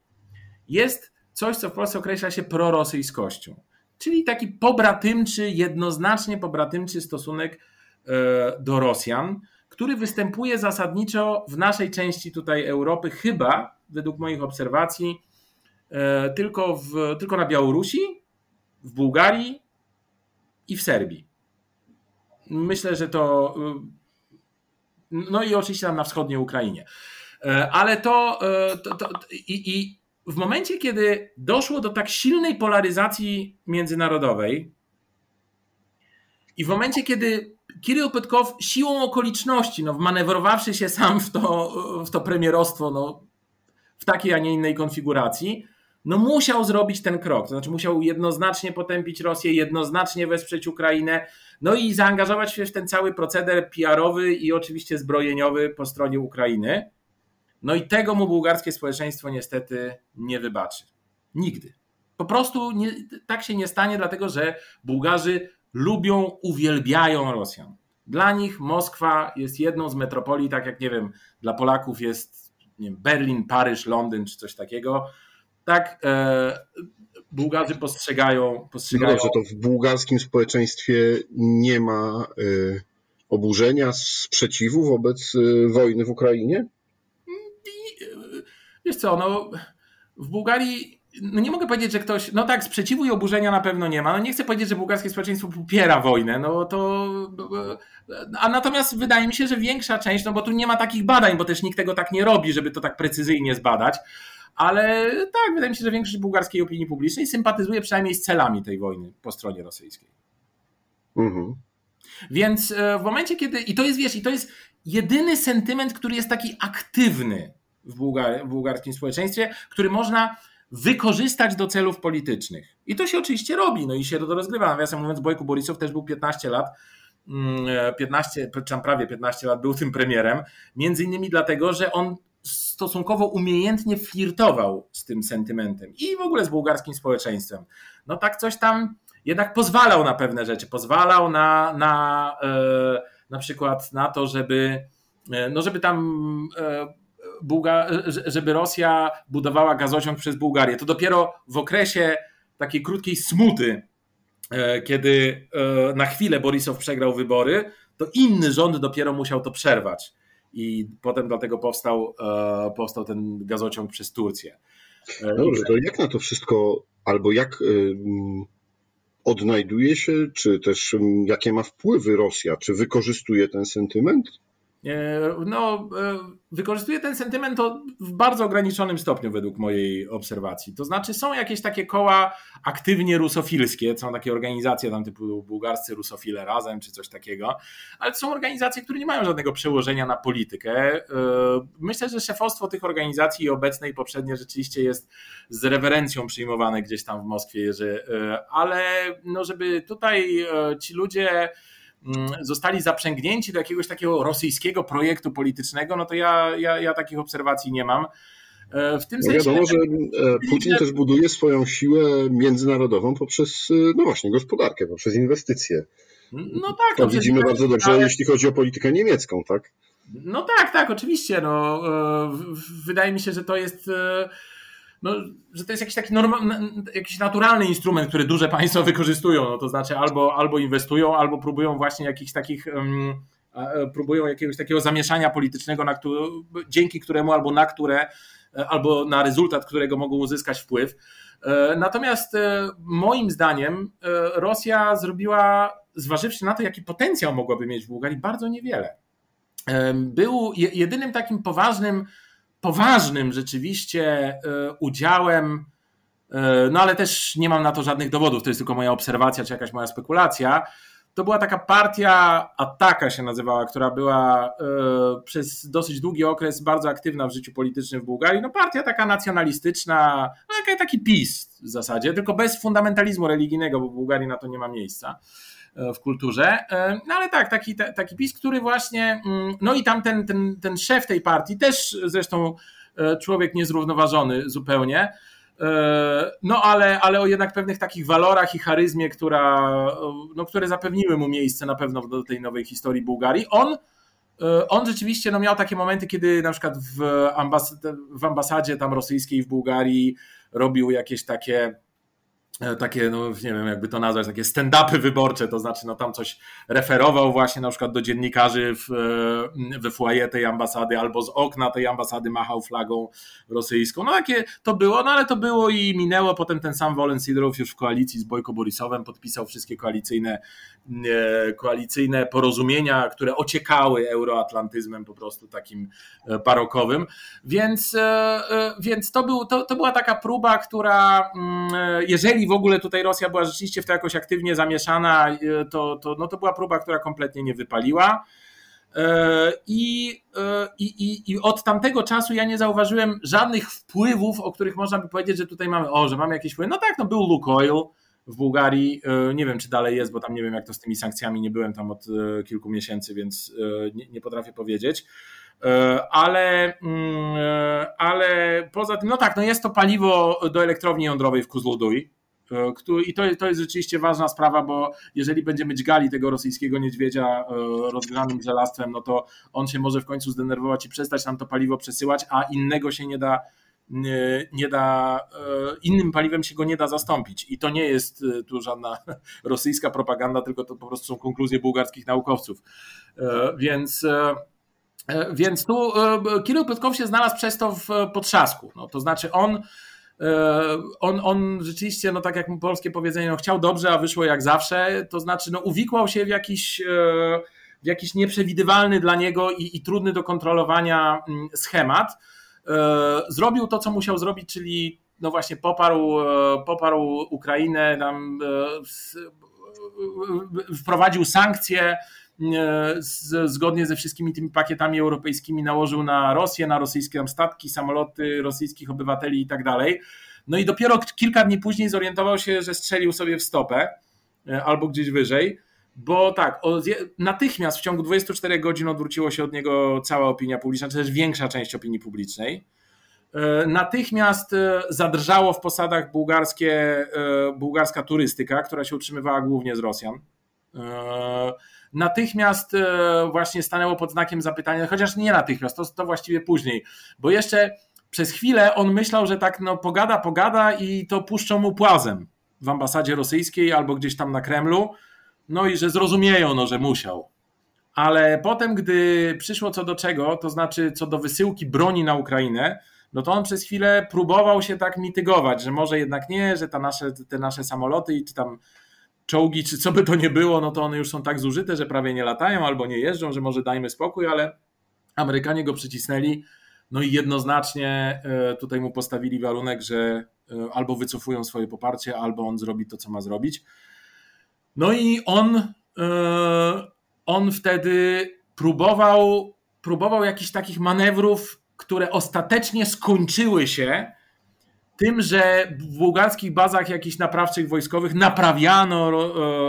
jest coś, co w Polsce określa się prorosyjskością. Czyli taki pobratymczy, jednoznacznie pobratymczy stosunek do Rosjan, który występuje zasadniczo w naszej części tutaj Europy, chyba według moich obserwacji, e, tylko, w, tylko na Białorusi, w Bułgarii i w Serbii. Myślę, że to. No i oczywiście tam na wschodniej Ukrainie. E, ale to. E, to, to i, I w momencie, kiedy doszło do tak silnej polaryzacji międzynarodowej, i w momencie, kiedy Kirył siłą okoliczności, no, wmanewrowawszy się sam w to, w to premierostwo no, w takiej, a nie innej konfiguracji, no musiał zrobić ten krok. To znaczy musiał jednoznacznie potępić Rosję, jednoznacznie wesprzeć Ukrainę, no i zaangażować się w ten cały proceder PR-owy i oczywiście zbrojeniowy po stronie Ukrainy. No i tego mu bułgarskie społeczeństwo niestety nie wybaczy. Nigdy. Po prostu nie, tak się nie stanie, dlatego że Bułgarzy lubią, uwielbiają Rosjan. Dla nich Moskwa jest jedną z metropolii, tak jak nie wiem, dla Polaków jest wiem, Berlin, Paryż, Londyn czy coś takiego tak e, Bułgarzy postrzegają. postrzegają... No dobrze, to w bułgarskim społeczeństwie nie ma e, oburzenia, sprzeciwu wobec e, wojny w Ukrainie? Wiesz co, no w Bułgarii no nie mogę powiedzieć, że ktoś, no tak, sprzeciwu i oburzenia na pewno nie ma. No nie chcę powiedzieć, że bułgarskie społeczeństwo popiera wojnę, no to. A natomiast wydaje mi się, że większa część, no bo tu nie ma takich badań, bo też nikt tego tak nie robi, żeby to tak precyzyjnie zbadać. Ale tak, wydaje mi się, że większość bułgarskiej opinii publicznej sympatyzuje przynajmniej z celami tej wojny po stronie rosyjskiej. Mhm. Więc e, w momencie, kiedy. I to jest, wiesz, i to jest jedyny sentyment, który jest taki aktywny w, Bułgar, w bułgarskim społeczeństwie, który można wykorzystać do celów politycznych. I to się oczywiście robi, no i się to rozgrywa. Nawiasem mówiąc, Bojku Borisow też był 15 lat 15, mm, e, prawie 15 lat był tym premierem, między innymi dlatego, że on stosunkowo umiejętnie flirtował z tym sentymentem i w ogóle z bułgarskim społeczeństwem. No tak coś tam jednak pozwalał na pewne rzeczy, pozwalał na, na e, na przykład na to, żeby, e, no żeby tam Bułga, żeby Rosja budowała gazociąg przez Bułgarię. To dopiero w okresie takiej krótkiej smuty, kiedy na chwilę Borisow przegrał wybory, to inny rząd dopiero musiał to przerwać i potem dlatego powstał, e, powstał ten gazociąg przez Turcję. E, dobrze, to jak na to wszystko, albo jak y, odnajduje się, czy też jakie ma wpływy Rosja? Czy wykorzystuje ten sentyment? E, no, e, wykorzystuje ten sentyment w bardzo ograniczonym stopniu według mojej obserwacji. To znaczy są jakieś takie koła aktywnie rusofilskie, są takie organizacje tam typu bułgarscy rusofile razem czy coś takiego, ale to są organizacje, które nie mają żadnego przełożenia na politykę. E, myślę, że szefostwo tych organizacji obecne i poprzednie rzeczywiście jest z rewerencją przyjmowane gdzieś tam w Moskwie, że, ale no żeby tutaj ci ludzie zostali zaprzęgnięci do jakiegoś takiego rosyjskiego projektu politycznego, no to ja, ja, ja takich obserwacji nie mam. E, w tym no sensie. Wiadomo, że e, Putin też buduje swoją siłę międzynarodową poprzez, e, no właśnie, gospodarkę, poprzez inwestycje. No tak. To no widzimy bardzo dobrze, jeśli chodzi o politykę niemiecką, tak? No tak, tak, oczywiście. No, wydaje mi się, że to jest no, że to jest jakiś taki jakiś naturalny instrument, który duże państwa [LAUGHS] wykorzystują. No, to znaczy albo, albo inwestują, albo próbują właśnie jakichś takich um, próbują jakiegoś takiego zamieszania politycznego, na który, dzięki któremu albo na które, albo na rezultat, którego mogą uzyskać wpływ. Natomiast moim zdaniem Rosja zrobiła, zważywszy na to, jaki potencjał mogłaby mieć w Bułgarii, bardzo niewiele. Był jedynym takim poważnym, poważnym rzeczywiście udziałem E, no ale też nie mam na to żadnych dowodów, to jest tylko moja obserwacja czy jakaś moja spekulacja. To była taka partia, Ataka się nazywała, która była e, przez dosyć długi okres bardzo aktywna w życiu politycznym w Bułgarii. No partia taka nacjonalistyczna, no taki PiS w zasadzie, tylko bez fundamentalizmu religijnego, bo w Bułgarii na to nie ma miejsca e, w kulturze. No ale tak, taki, taki PiS, który właśnie, mm, no i tam ten, ten, ten szef tej partii, też zresztą człowiek niezrównoważony zupełnie, E, no ale, ale o jednak pewnych takich walorach i charyzmie, która, no, które zapewniły mu miejsce na pewno do tej nowej historii Bułgarii. On, e, on rzeczywiście no, miał takie momenty, kiedy na przykład w, ambas w ambasadzie tam rosyjskiej w Bułgarii robił jakieś takie E, takie, no nie wiem jakby to nazwać, takie stand-upy wyborcze, to znaczy no tam coś referował właśnie na przykład do dziennikarzy w, e, we foyer tej ambasady albo z okna tej ambasady machał flagą rosyjską. No takie to było, no ale to było i minęło. Potem ten sam Wolen już w koalicji z Bojko Borisowem podpisał wszystkie koalicyjne, e, koalicyjne porozumienia, które ociekały euroatlantyzmem po prostu takim barokowym. Więc, więc to, był, to, to była taka próba, która mm, w ogóle tutaj Rosja była rzeczywiście w to jakoś aktywnie zamieszana, e, to, to, no to była próba, która kompletnie nie wypaliła. E, I, e, i, i, I od tamtego czasu ja nie zauważyłem żadnych wpływów, o których można by powiedzieć, że tutaj mamy, o, że mamy jakieś wpływy. No tak, no był Lukoil w Bułgarii, nie wiem czy dalej jest, bo tam nie wiem jak to z tymi sankcjami, nie byłem tam od kilku miesięcy, więc nie, nie potrafię powiedzieć. Ale, mm, ale poza tym, no tak, no jest to paliwo do elektrowni jądrowej w Kuzluduj, I to, to jest rzeczywiście ważna sprawa, bo jeżeli będziemy dźgali tego rosyjskiego niedźwiedzia e, rozgrzanym żelastwem, no to on się może w końcu zdenerwować i przestać nam to paliwo przesyłać, a innego się nie da, nie, nie da, e, innym paliwem się go nie da zastąpić. I to nie jest tu żadna [LAUGHS] rosyjska propaganda, tylko to po prostu są konkluzje bułgarskich naukowców. Więc. Więc tu Kirill Petkow się znalazł przez to w potrzasku. No, to znaczy on E, on, on rzeczywiście, no tak jak polskie powiedzenie, no chciał dobrze, a wyszło jak zawsze, to znaczy no uwikłał się w jakiś, e, w jakiś nieprzewidywalny dla niego i, i trudny do kontrolowania mm, schemat. E, zrobił to, co musiał zrobić, czyli no właśnie poparł, poparł Ukrainę, tam wprowadził sankcje, z, zgodnie ze wszystkimi tymi pakietami europejskimi nałożył na Rosję, na rosyjskie statki, samoloty rosyjskich obywateli i tak dalej. No i dopiero kilka dni później zorientował się, że strzelił sobie w stopę e, albo gdzieś wyżej, bo tak, natychmiast w ciągu 24 godzin odwróciło się od niego cała opinia publiczna, czy też większa część opinii publicznej. E, natychmiast e, zadrżało w posadach bułgarskie, bułgarska turystyka, która się utrzymywała głównie z Rosjan natychmiast e, właśnie stanęło pod znakiem zapytania, chociaż nie natychmiast, to, to właściwie później, bo jeszcze przez chwilę on myślał, że tak no pogada, pogada i to puszczą mu płazem w ambasadzie rosyjskiej albo gdzieś tam na Kremlu, no i że zrozumieją, no, że musiał. Ale potem, gdy przyszło co do czego, to znaczy co do wysyłki broni na Ukrainę, no to on przez chwilę próbował się tak mitygować, że może jednak nie, że ta nasze, te nasze samoloty czy tam czołgi, czy co by to nie było, no to one już są tak zużyte, że prawie nie latają albo nie jeżdżą, że może dajmy spokój, ale Amerykanie go przycisnęli. No i jednoznacznie e, tutaj mu postawili warunek, że e, albo wycofują swoje poparcie, albo on zrobi to, co ma zrobić. No i on, e, on wtedy próbował, próbował jakichś takich manewrów, które ostatecznie skończyły się tym, że w bułgarskich bazach jakichś naprawczych wojskowych naprawiano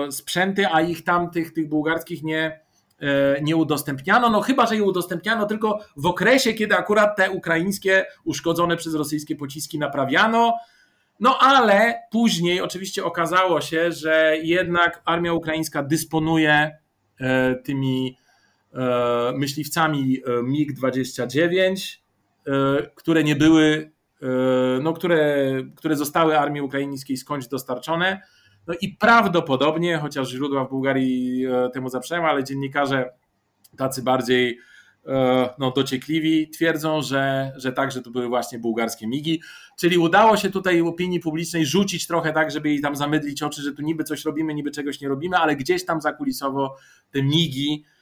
e, sprzęty, a ich tam tych, tych bułgarskich nie, e, nie udostępniano. No chyba, że je udostępniano tylko w okresie, kiedy akurat te ukraińskie uszkodzone przez rosyjskie pociski naprawiano. No ale później oczywiście okazało się, że jednak armia ukraińska dysponuje e, tymi myśliwcami MiG-29, które nie były no, które, które zostały armii ukraińskiej skądś dostarczone. No i prawdopodobnie, chociaż źródła w Bułgarii e, temu zaprzeczają, ale dziennikarze tacy bardziej E, no, dociekliwi twierdzą, że, że tak, że to były właśnie bułgarskie migi. Czyli udało się tutaj opinii publicznej rzucić trochę tak, żeby jej tam zamydlić oczy, że tu niby coś robimy, niby czegoś nie robimy, ale gdzieś tam zakulisowo te migi, e,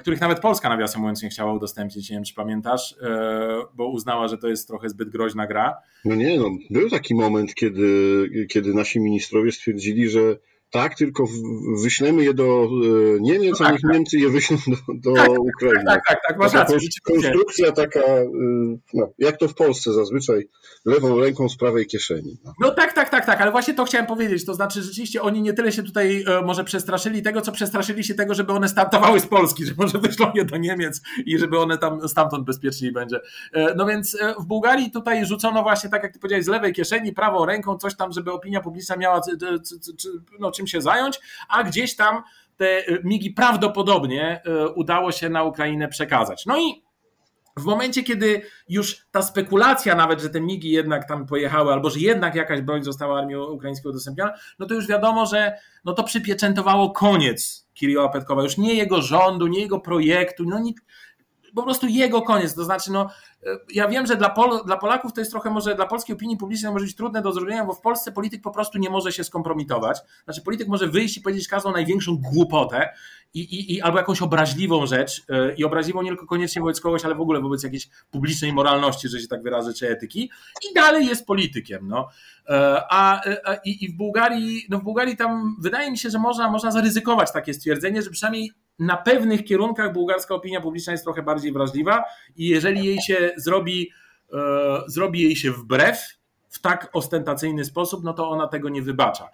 których nawet Polska nawiasem mówiąc nie chciała udostępnić, nie wiem czy pamiętasz, e, bo uznała, że to jest trochę zbyt groźna gra. No nie, no, był taki moment, kiedy, kiedy nasi ministrowie stwierdzili, że tak, tylko wyślemy je do e, Niemiec, a no niech tak, tak. Niemcy je wyślą do, do tak, Ukrainy. Tak, tak, tak, masz rację. Konstrukcja taka, e, no, jak to w Polsce zazwyczaj, lewą ręką z prawej kieszeni. No. no. tak, tak, tak, tak, ale właśnie to chciałem powiedzieć. To znaczy, rzeczywiście oni nie tyle się tutaj e, może przestraszyli tego, co przestraszyli się tego, żeby one startowały z Polski, [LAUGHS] że może wyślą je do Niemiec i żeby one tam stamtąd bezpieczniej będzie. No więc w Bułgarii tutaj rzucono właśnie, tak jak ty powiedziałeś, z lewej kieszeni, prawą ręką, coś tam, żeby opinia publiczna miała no, się zająć, a gdzieś tam te y, migi prawdopodobnie y, udało się na Ukrainę przekazać. No i w momencie, kiedy już ta spekulacja nawet, że te migi jednak tam pojechały, albo że jednak jakaś broń została armii ukraińskiej udostępniona, no to już wiadomo, że no to przypieczętowało koniec Kiriła Petkowa. Już nie jego rządu, nie jego projektu, no nie, po prostu jego koniec. To znaczy, no, e, ja wiem, że dla, Pol dla Polaków to jest trochę może, dla polskiej opinii publicznej może być trudne do zrozumienia, bo w Polsce polityk po prostu nie może się skompromitować. Znaczy, polityk może wyjść i powiedzieć każdą największą głupotę i, i, i albo jakąś obraźliwą rzecz yy, i obraźliwą nie tylko koniecznie wobec kogoś, ale w ogóle wobec jakiejś publicznej moralności, że się tak wyrażę, czy etyki i dalej jest politykiem. No. Yy, a, yy, i, i w Bułgarii, no w Bułgarii tam wydaje mi się, że można, można zaryzykować takie stwierdzenie, że przynajmniej na pewnych kierunkach bułgarska opinia publiczna jest trochę bardziej wrażliwa i jeżeli jej się zrobi, e, zrobi jej się wbrew w tak ostentacyjny sposób, no to ona tego nie wybacza.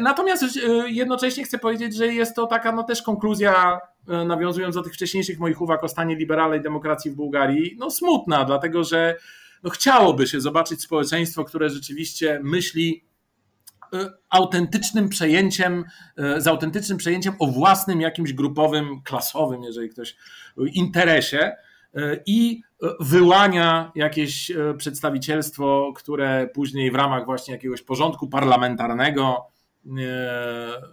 Natomiast e, jednocześnie chcę powiedzieć, że jest to taka no też konkluzja, e, nawiązując do tych wcześniejszych moich uwag o stanie liberalnej demokracji w Bułgarii, no smutna, dlatego że no chciałoby się zobaczyć społeczeństwo, które rzeczywiście myśli autentycznym przejęciem, y, z autentycznym przejęciem o własnym jakimś grupowym, klasowym, jeżeli ktoś, interesie y, i wyłania jakieś przedstawicielstwo, które później w ramach właśnie jakiegoś porządku parlamentarnego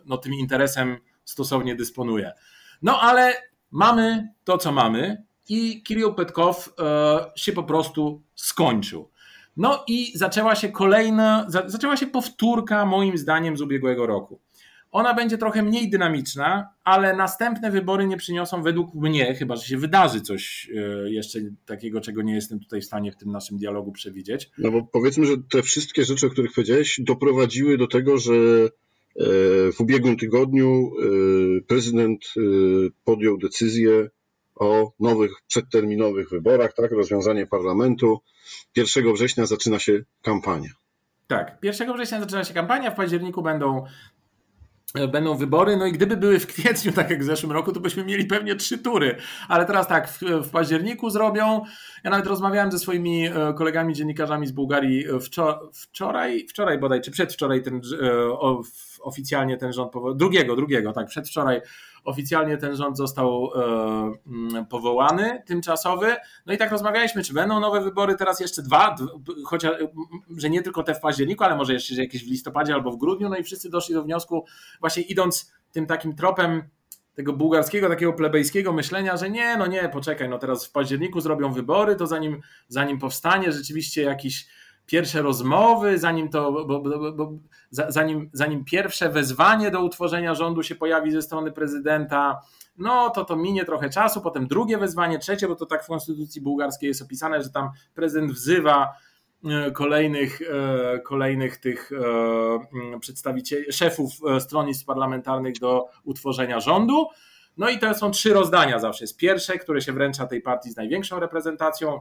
no, tym interesem stosownie dysponuje. No ale mamy to, co mamy i Kirill Petkow się po prostu skończył. No i zaczęła się kolejna, zaczęła się powtórka moim zdaniem z ubiegłego roku. Ona będzie trochę mniej dynamiczna, ale następne wybory nie przyniosą według mnie, chyba że się wydarzy coś e, jeszcze takiego, czego nie jestem tutaj w stanie w tym naszym dialogu przewidzieć. No bo powiedzmy, że te wszystkie rzeczy, o których powiedziałeś, doprowadziły do tego, że e, w ubiegłym tygodniu e, prezydent podjął decyzję o nowych przedterminowych wyborach, tak, rozwiązanie parlamentu. 1 września zaczyna się kampania. Tak, 1 września zaczyna się kampania, w październiku będą będą wybory, no i gdyby były w kwietniu, tak jak w zeszłym roku, to byśmy mieli pewnie trzy tury, ale teraz tak, w, w październiku zrobią. Ja nawet rozmawiałem ze swoimi e, kolegami dziennikarzami z Bułgarii e, wczoraj, wczoraj, wczoraj bodaj, czy przedwczoraj ten, e, oficjalnie ten rząd, drugiego, drugiego, tak, przedwczoraj Oficjalnie ten rząd został e, mm, powołany, tymczasowy. No i tak rozmawialiśmy, czy będą nowe wybory, teraz jeszcze dwa, chociaż, że nie tylko te w październiku, ale może jeszcze jakieś w listopadzie albo w grudniu. No i wszyscy doszli do wniosku, właśnie idąc tym takim tropem tego bułgarskiego, takiego plebejskiego myślenia, że nie, no nie, poczekaj, no teraz w październiku zrobią wybory, to zanim, zanim powstanie rzeczywiście jakiś pierwsze rozmowy, zanim to, bo, bo, bo, zanim, zanim pierwsze wezwanie do utworzenia rządu się pojawi ze strony prezydenta, no to to minie trochę czasu, potem drugie wezwanie, trzecie, bo to tak w konstytucji bułgarskiej jest opisane, że tam prezydent wzywa e, kolejnych, e, kolejnych tych e, przedstawicieli, szefów stronnictw parlamentarnych do utworzenia rządu. No i to są trzy rozdania zawsze. Jest pierwsze, które się wręcza tej partii z największą reprezentacją,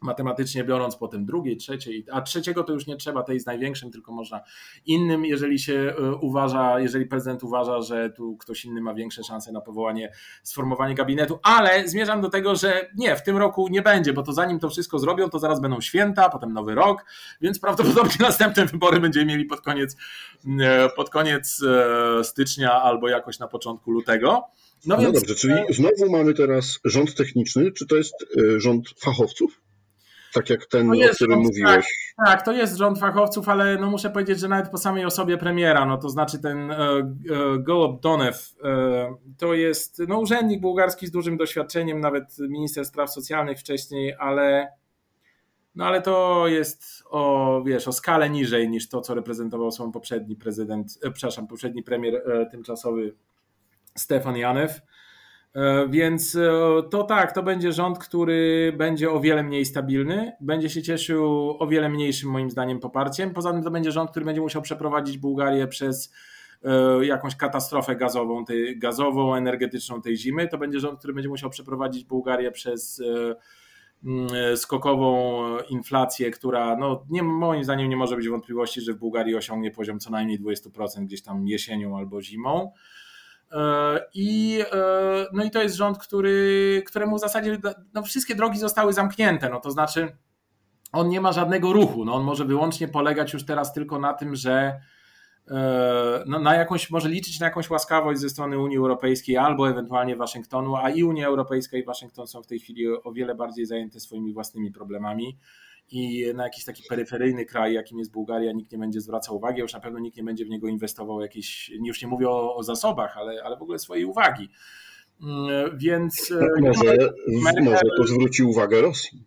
matematycznie biorąc, potem drugiej, trzeciej, a trzeciego to już nie trzeba, tej z największym, tylko można innym, jeżeli się e, uważa, jeżeli prezydent uważa, że tu ktoś inny ma większe szanse na powołanie, sformowanie gabinetu, ale zmierzam do tego, że nie, w tym roku nie będzie, bo to zanim to wszystko zrobią, to zaraz będą święta, potem nowy rok, więc prawdopodobnie [LAUGHS] następne wybory będziemy mieli pod koniec, e, pod koniec e, stycznia albo jakoś na początku lutego. No, no więc... dobrze, czyli znowu mamy teraz rząd techniczny, czy to jest rząd fachowców? Tak jak ten, o którym rząd, mówiłeś. Tak, tak, to jest rząd fachowców, ale no muszę powiedzieć, że nawet po samej osobie premiera, no to znaczy ten e, e, Golob Donew, e, to jest no, urzędnik bułgarski z dużym doświadczeniem, nawet minister spraw socjalnych wcześniej, ale no ale to jest o, wiesz, o skalę niżej niż to, co reprezentował swój poprzedni prezydent, e, przepraszam, poprzedni premier e, tymczasowy Stefan Janew. E, więc e, to tak, to będzie rząd, który będzie o wiele mniej stabilny, będzie się cieszył o wiele mniejszym moim zdaniem poparciem. Poza tym to będzie rząd, który będzie musiał przeprowadzić Bułgarię przez e, jakąś katastrofę gazową, tej, gazową, energetyczną tej zimy. To będzie rząd, który będzie musiał przeprowadzić Bułgarię przez skokową inflację, która no, nie, moim zdaniem nie może być wątpliwości, że w Bułgarii osiągnie poziom co najmniej 20% gdzieś tam jesienią albo zimą. E, I, e, no i to jest rząd, który, któremu w zasadzie no, wszystkie drogi zostały zamknięte. No, to znaczy, on nie ma żadnego ruchu. No, on może wyłącznie polegać już teraz tylko na tym, że e, no, na jakąś, może liczyć na jakąś łaskawość ze strony Unii Europejskiej albo ewentualnie Waszyngtonu, a i Unia Europejska i Waszyngton są w tej chwili o wiele bardziej zajęte swoimi własnymi problemami i na jakiś taki peryferyjny kraj, jakim jest Bułgaria, nikt nie będzie zwracał uwagi, już na pewno nikt nie będzie w niego inwestował jakieś, już nie mówię o, o zasobach, ale, ale w ogóle swojej uwagi. Mm, więc. E, może, Merkel, może to zwróci uwagę Rosji.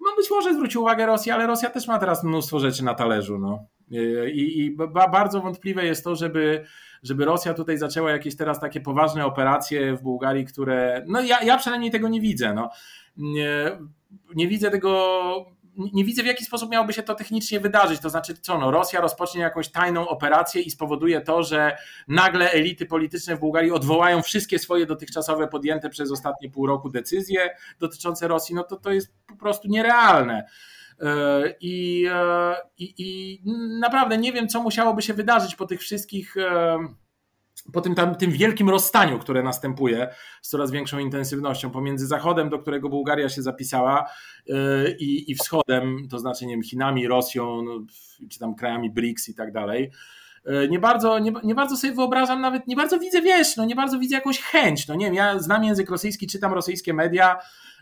No być może zwróci uwagę Rosji, ale Rosja też ma teraz mnóstwo rzeczy na talerzu. No. E, I, i bardzo wątpliwe jest to, żeby, żeby Rosja tutaj zaczęła jakieś teraz takie poważne operacje w Bułgarii, które. No ja, ja przynajmniej tego nie widzę. No. Nie, nie widzę tego nie widzę w jaki sposób miałoby się to technicznie wydarzyć. To znaczy, co no, Rosja rozpocznie jakąś tajną operację i spowoduje to, że nagle elity polityczne w Bułgarii odwołają wszystkie swoje dotychczasowe podjęte przez ostatnie pół roku decyzje dotyczące Rosji. No to to jest po prostu nierealne. E, I, e, i, I naprawdę nie wiem, co musiałoby się wydarzyć po tych wszystkich e, po tym, tam, tym wielkim rozstaniu, które następuje z coraz większą intensywnością pomiędzy Zachodem, do którego Bułgaria się zapisała, yy, i, Wschodem, to znaczy nie wiem, Chinami, Rosją, no, czy tam krajami BRICS i tak dalej. Yy, nie bardzo, nie, nie, bardzo sobie wyobrażam, nawet nie bardzo widzę, wiesz, no nie bardzo widzę jakąś chęć. No nie wiem, ja znam język rosyjski, czytam rosyjskie media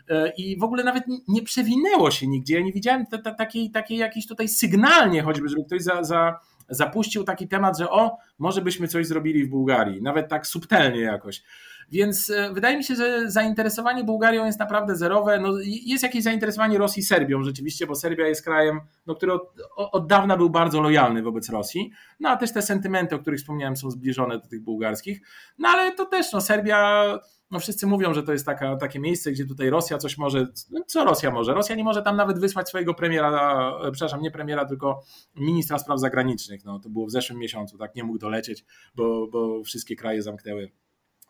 yy, i w ogóle nawet nie przewinęło się nigdzie. Ja nie widziałem takiej, takiej jakiejś tutaj sygnalnie choćby, żeby ktoś za, za zapuścił taki temat, że o, może byśmy coś zrobili w Bułgarii, nawet tak subtelnie jakoś. Więc e, wydaje mi się, że zainteresowanie Bułgarią jest naprawdę zerowe. No, jest jakieś zainteresowanie Rosji Serbią rzeczywiście, bo Serbia jest krajem, no, który od, od, dawna był bardzo lojalny wobec Rosji. No a też te sentymenty, o których wspomniałem, są zbliżone do tych bułgarskich. No ale to też, no Serbia no wszyscy mówią, że to jest taka, takie miejsce, gdzie tutaj Rosja coś może. Co Rosja może? Rosja nie może tam nawet wysłać swojego premiera, przepraszam, nie premiera, tylko ministra spraw zagranicznych. No, to było w zeszłym miesiącu, tak nie mógł dolecieć, bo, bo wszystkie kraje zamknęły.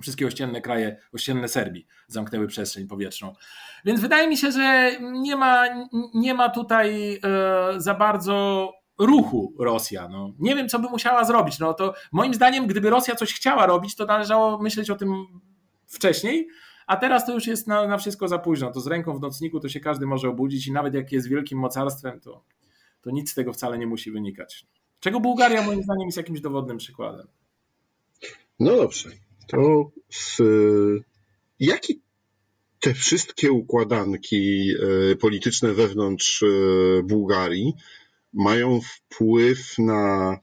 Wszystkie ościenne kraje, ościenne Serbii zamknęły przestrzeń powietrzną. Więc wydaje mi się, że nie ma, nie ma tutaj e, za bardzo ruchu Rosja. No. Nie wiem, co by musiała zrobić. No to moim zdaniem, gdyby Rosja coś chciała robić, to należało myśleć o tym wcześniej, a teraz to już jest na, na wszystko za późno. To z ręką w nocniku to się każdy może obudzić i nawet jak jest wielkim mocarstwem, to, to nic z tego wcale nie musi wynikać. Czego Bułgaria moim zdaniem jest jakimś dowodnym przykładem. No dobrze. To z, jaki te wszystkie układanki e, polityczne wewnątrz e, Bułgarii mają wpływ na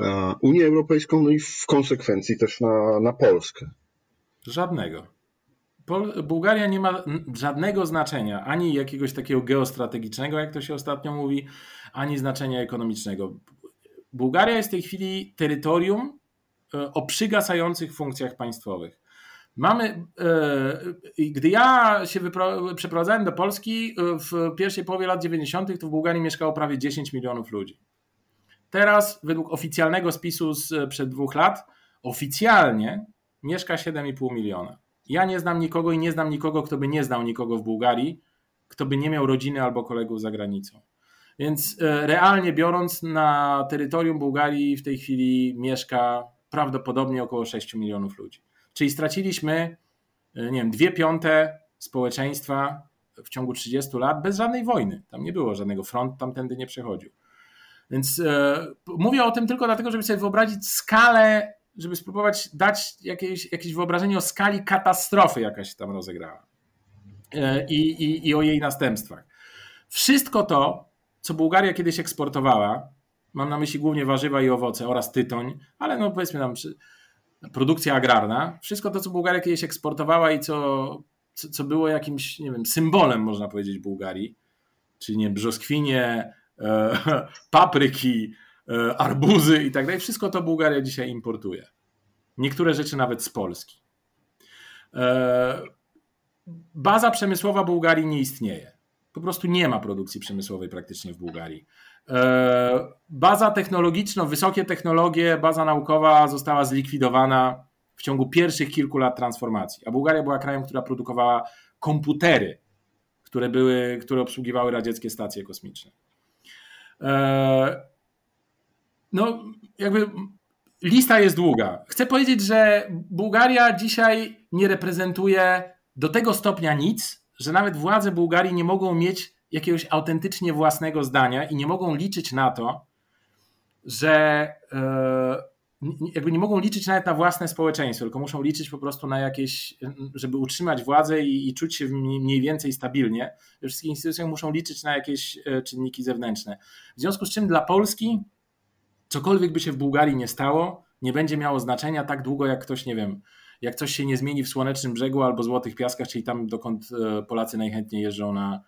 e, Unię Europejską, no i w konsekwencji też na, na Polskę? Żadnego. Bułgaria nie ma żadnego znaczenia, ani jakiegoś takiego geostrategicznego, jak to się ostatnio mówi, ani znaczenia ekonomicznego. Bułgaria jest w tej chwili terytorium e, o przygasających funkcjach państwowych. Mamy, e, gdy ja się przeprowadzałem do Polski e, w pierwszej połowie lat 90., to w Bułgarii mieszkało prawie 10 milionów ludzi. Teraz, według oficjalnego spisu sprzed dwóch lat, oficjalnie mieszka 7,5 miliona. Ja nie znam nikogo i nie znam nikogo, kto by nie znał nikogo w Bułgarii, kto by nie miał rodziny albo kolegów za granicą. Więc e, realnie biorąc, na terytorium Bułgarii w tej chwili mieszka prawdopodobnie około 6 milionów ludzi. Czyli straciliśmy, e, nie wiem, dwie piąte społeczeństwa w ciągu 30 lat bez żadnej wojny. Tam nie było żadnego front, tamtędy nie przechodził. Więc e, mówię o tym tylko dlatego, żeby sobie wyobrazić skalę żeby spróbować dać jakieś, jakieś wyobrażenie o skali katastrofy, jaka się tam rozegrała e, i, i, i o jej następstwach. Wszystko to, co Bułgaria kiedyś eksportowała, mam na myśli głównie warzywa i owoce oraz tytoń, ale no powiedzmy tam produkcja agrarna, wszystko to, co Bułgaria kiedyś eksportowała i co, co, co było jakimś, nie wiem, symbolem, można powiedzieć, Bułgarii, czyli nie brzoskwinie, e, [LAUGHS] papryki, arbuzy i tak dalej, wszystko to Bułgaria dzisiaj importuje. Niektóre rzeczy nawet z Polski. E, baza przemysłowa Bułgarii nie istnieje. Po prostu nie ma produkcji przemysłowej praktycznie w Bułgarii. E, baza technologiczna, wysokie technologie, baza naukowa została zlikwidowana w ciągu pierwszych kilku lat transformacji. A Bułgaria była krajem, która produkowała komputery, które, były, które obsługiwały radzieckie stacje kosmiczne. No, jakby lista jest długa. Chcę powiedzieć, że Bułgaria dzisiaj nie reprezentuje do tego stopnia nic, że nawet władze Bułgarii nie mogą mieć jakiegoś autentycznie własnego zdania i nie mogą liczyć na to, że e, jakby nie mogą liczyć nawet na własne społeczeństwo, tylko muszą liczyć po prostu na jakieś, żeby utrzymać władzę i, i czuć się mniej więcej stabilnie. We wszystkich instytucjach muszą liczyć na jakieś e, czynniki zewnętrzne. W związku z czym dla Polski cokolwiek by się w Bułgarii nie stało, nie będzie miało znaczenia tak długo, jak ktoś, nie wiem, jak coś się nie zmieni w Słonecznym Brzegu albo Złotych Piaskach, czyli tam, dokąd e, Polacy najchętniej jeżdżą na,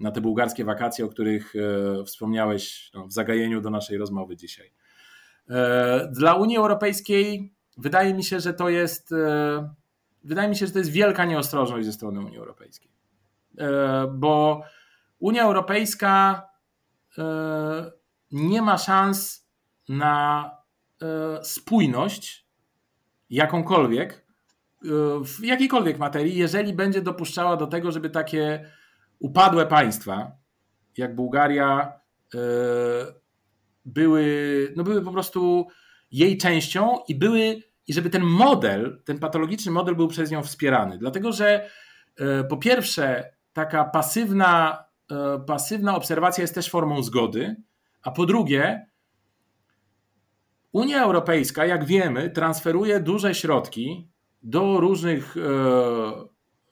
na te bułgarskie wakacje, o których e, wspomniałeś no, w zagajeniu do naszej rozmowy dzisiaj. E, dla Unii Europejskiej wydaje mi się, że to jest wydaje mi się, że to jest wielka nieostrożność ze strony Unii Europejskiej. Bo Unia Europejska nie ma szans na spójność jakąkolwiek w jakiejkolwiek materii, jeżeli będzie dopuszczała do tego, żeby takie upadłe państwa, jak Bułgaria, e, były, no były po prostu jej częścią i były, i żeby ten model, ten patologiczny model był przez nią wspierany. Dlatego, że e, po pierwsze, taka pasywna, e, pasywna obserwacja jest też formą zgody, a po drugie, Unia Europejska, jak wiemy, transferuje duże środki do różnych, e,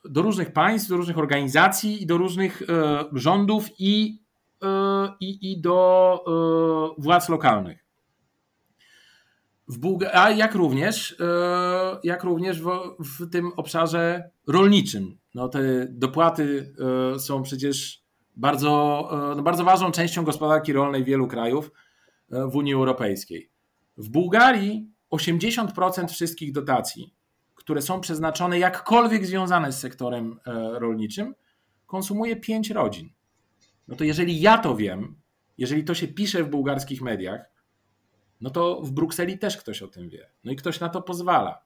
do różnych państw, do różnych organizacji i do różnych e, rządów i, e, i, i do władz lokalnych. W Bułga- a jak również, jak również w, w tym obszarze rolniczym. No te dopłaty są przecież bardzo, no bardzo ważną częścią gospodarki rolnej wielu krajów w Unii Europejskiej. W Bułgarii 80% wszystkich dotacji które są przeznaczone jakkolwiek związane z sektorem e, rolniczym, konsumuje pięć rodzin. No to jeżeli ja to wiem, jeżeli to się pisze w bułgarskich mediach, no to w Brukseli też ktoś o tym wie. No i ktoś na to pozwala.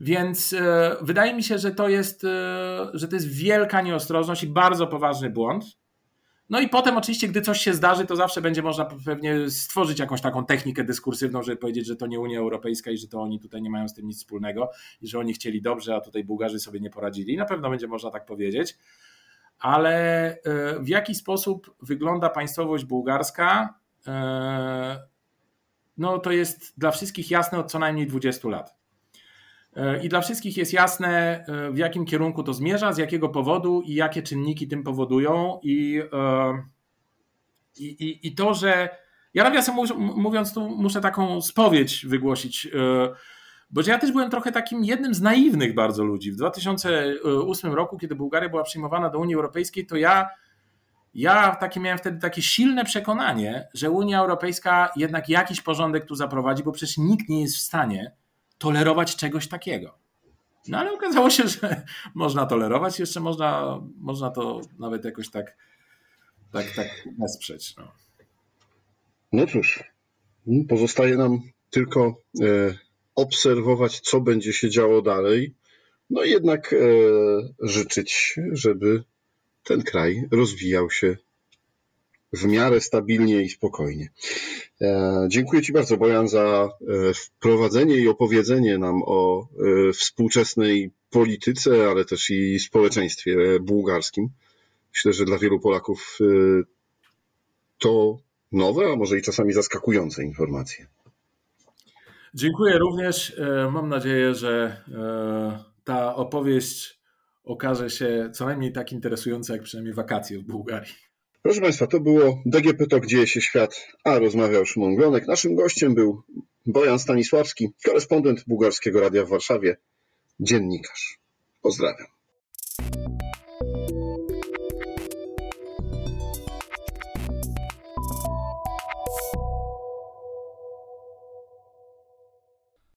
Więc e, wydaje mi się, że to jest, e, że to jest wielka nieostrożność i bardzo poważny błąd. No i potem oczywiście, gdy coś się zdarzy, to zawsze będzie można pewnie stworzyć jakąś taką technikę dyskursywną, żeby powiedzieć, że to nie Unia Europejska i że to oni tutaj nie mają z tym nic wspólnego i że oni chcieli dobrze, a tutaj Bułgarzy sobie nie poradzili. Na pewno będzie można tak powiedzieć. Ale e, w jaki sposób wygląda państwowość bułgarska, e, no to jest dla wszystkich jasne od co najmniej 20 lat. E, I dla wszystkich jest jasne, e, w jakim kierunku to zmierza, z jakiego powodu i jakie czynniki tym powodują. I, e, i, i, i to, że. Ja nawiasem mówiąc, tu muszę taką spowiedź wygłosić, bo ja też byłem trochę takim jednym z naiwnych bardzo ludzi. W 2008 roku, kiedy Bułgaria była przyjmowana do Unii Europejskiej, to ja, ja takie miałem wtedy takie silne przekonanie, że Unia Europejska jednak jakiś porządek tu zaprowadzi, bo przecież nikt nie jest w stanie tolerować czegoś takiego. No ale okazało się, że można tolerować, jeszcze można, można to nawet jakoś tak, tak, tak wesprzeć. No. no cóż, pozostaje nam tylko e, obserwować, co będzie się działo dalej. No jednak e, życzyć, żeby ten kraj rozwijał się w miarę stabilnie i spokojnie. E, dziękuję Ci bardzo, Bojan, za e, wprowadzenie i opowiedzenie nam o e, współczesnej polityce, ale też i społeczeństwie bułgarskim. Myślę, że dla wielu Polaków to nowe, a może i czasami zaskakujące informacje. Dziękuję również. Mam nadzieję, że ta opowieść okaże się co najmniej tak interesująca, jak przynajmniej wakacje w Bułgarii. Proszę Państwa, to było DGP Talk Dzieje się świat, a rozmawiał Szymon Glonek. Naszym gościem był Bojan Stanisławski, korespondent bułgarskiego radia w Warszawie, dziennikarz. Pozdrawiam.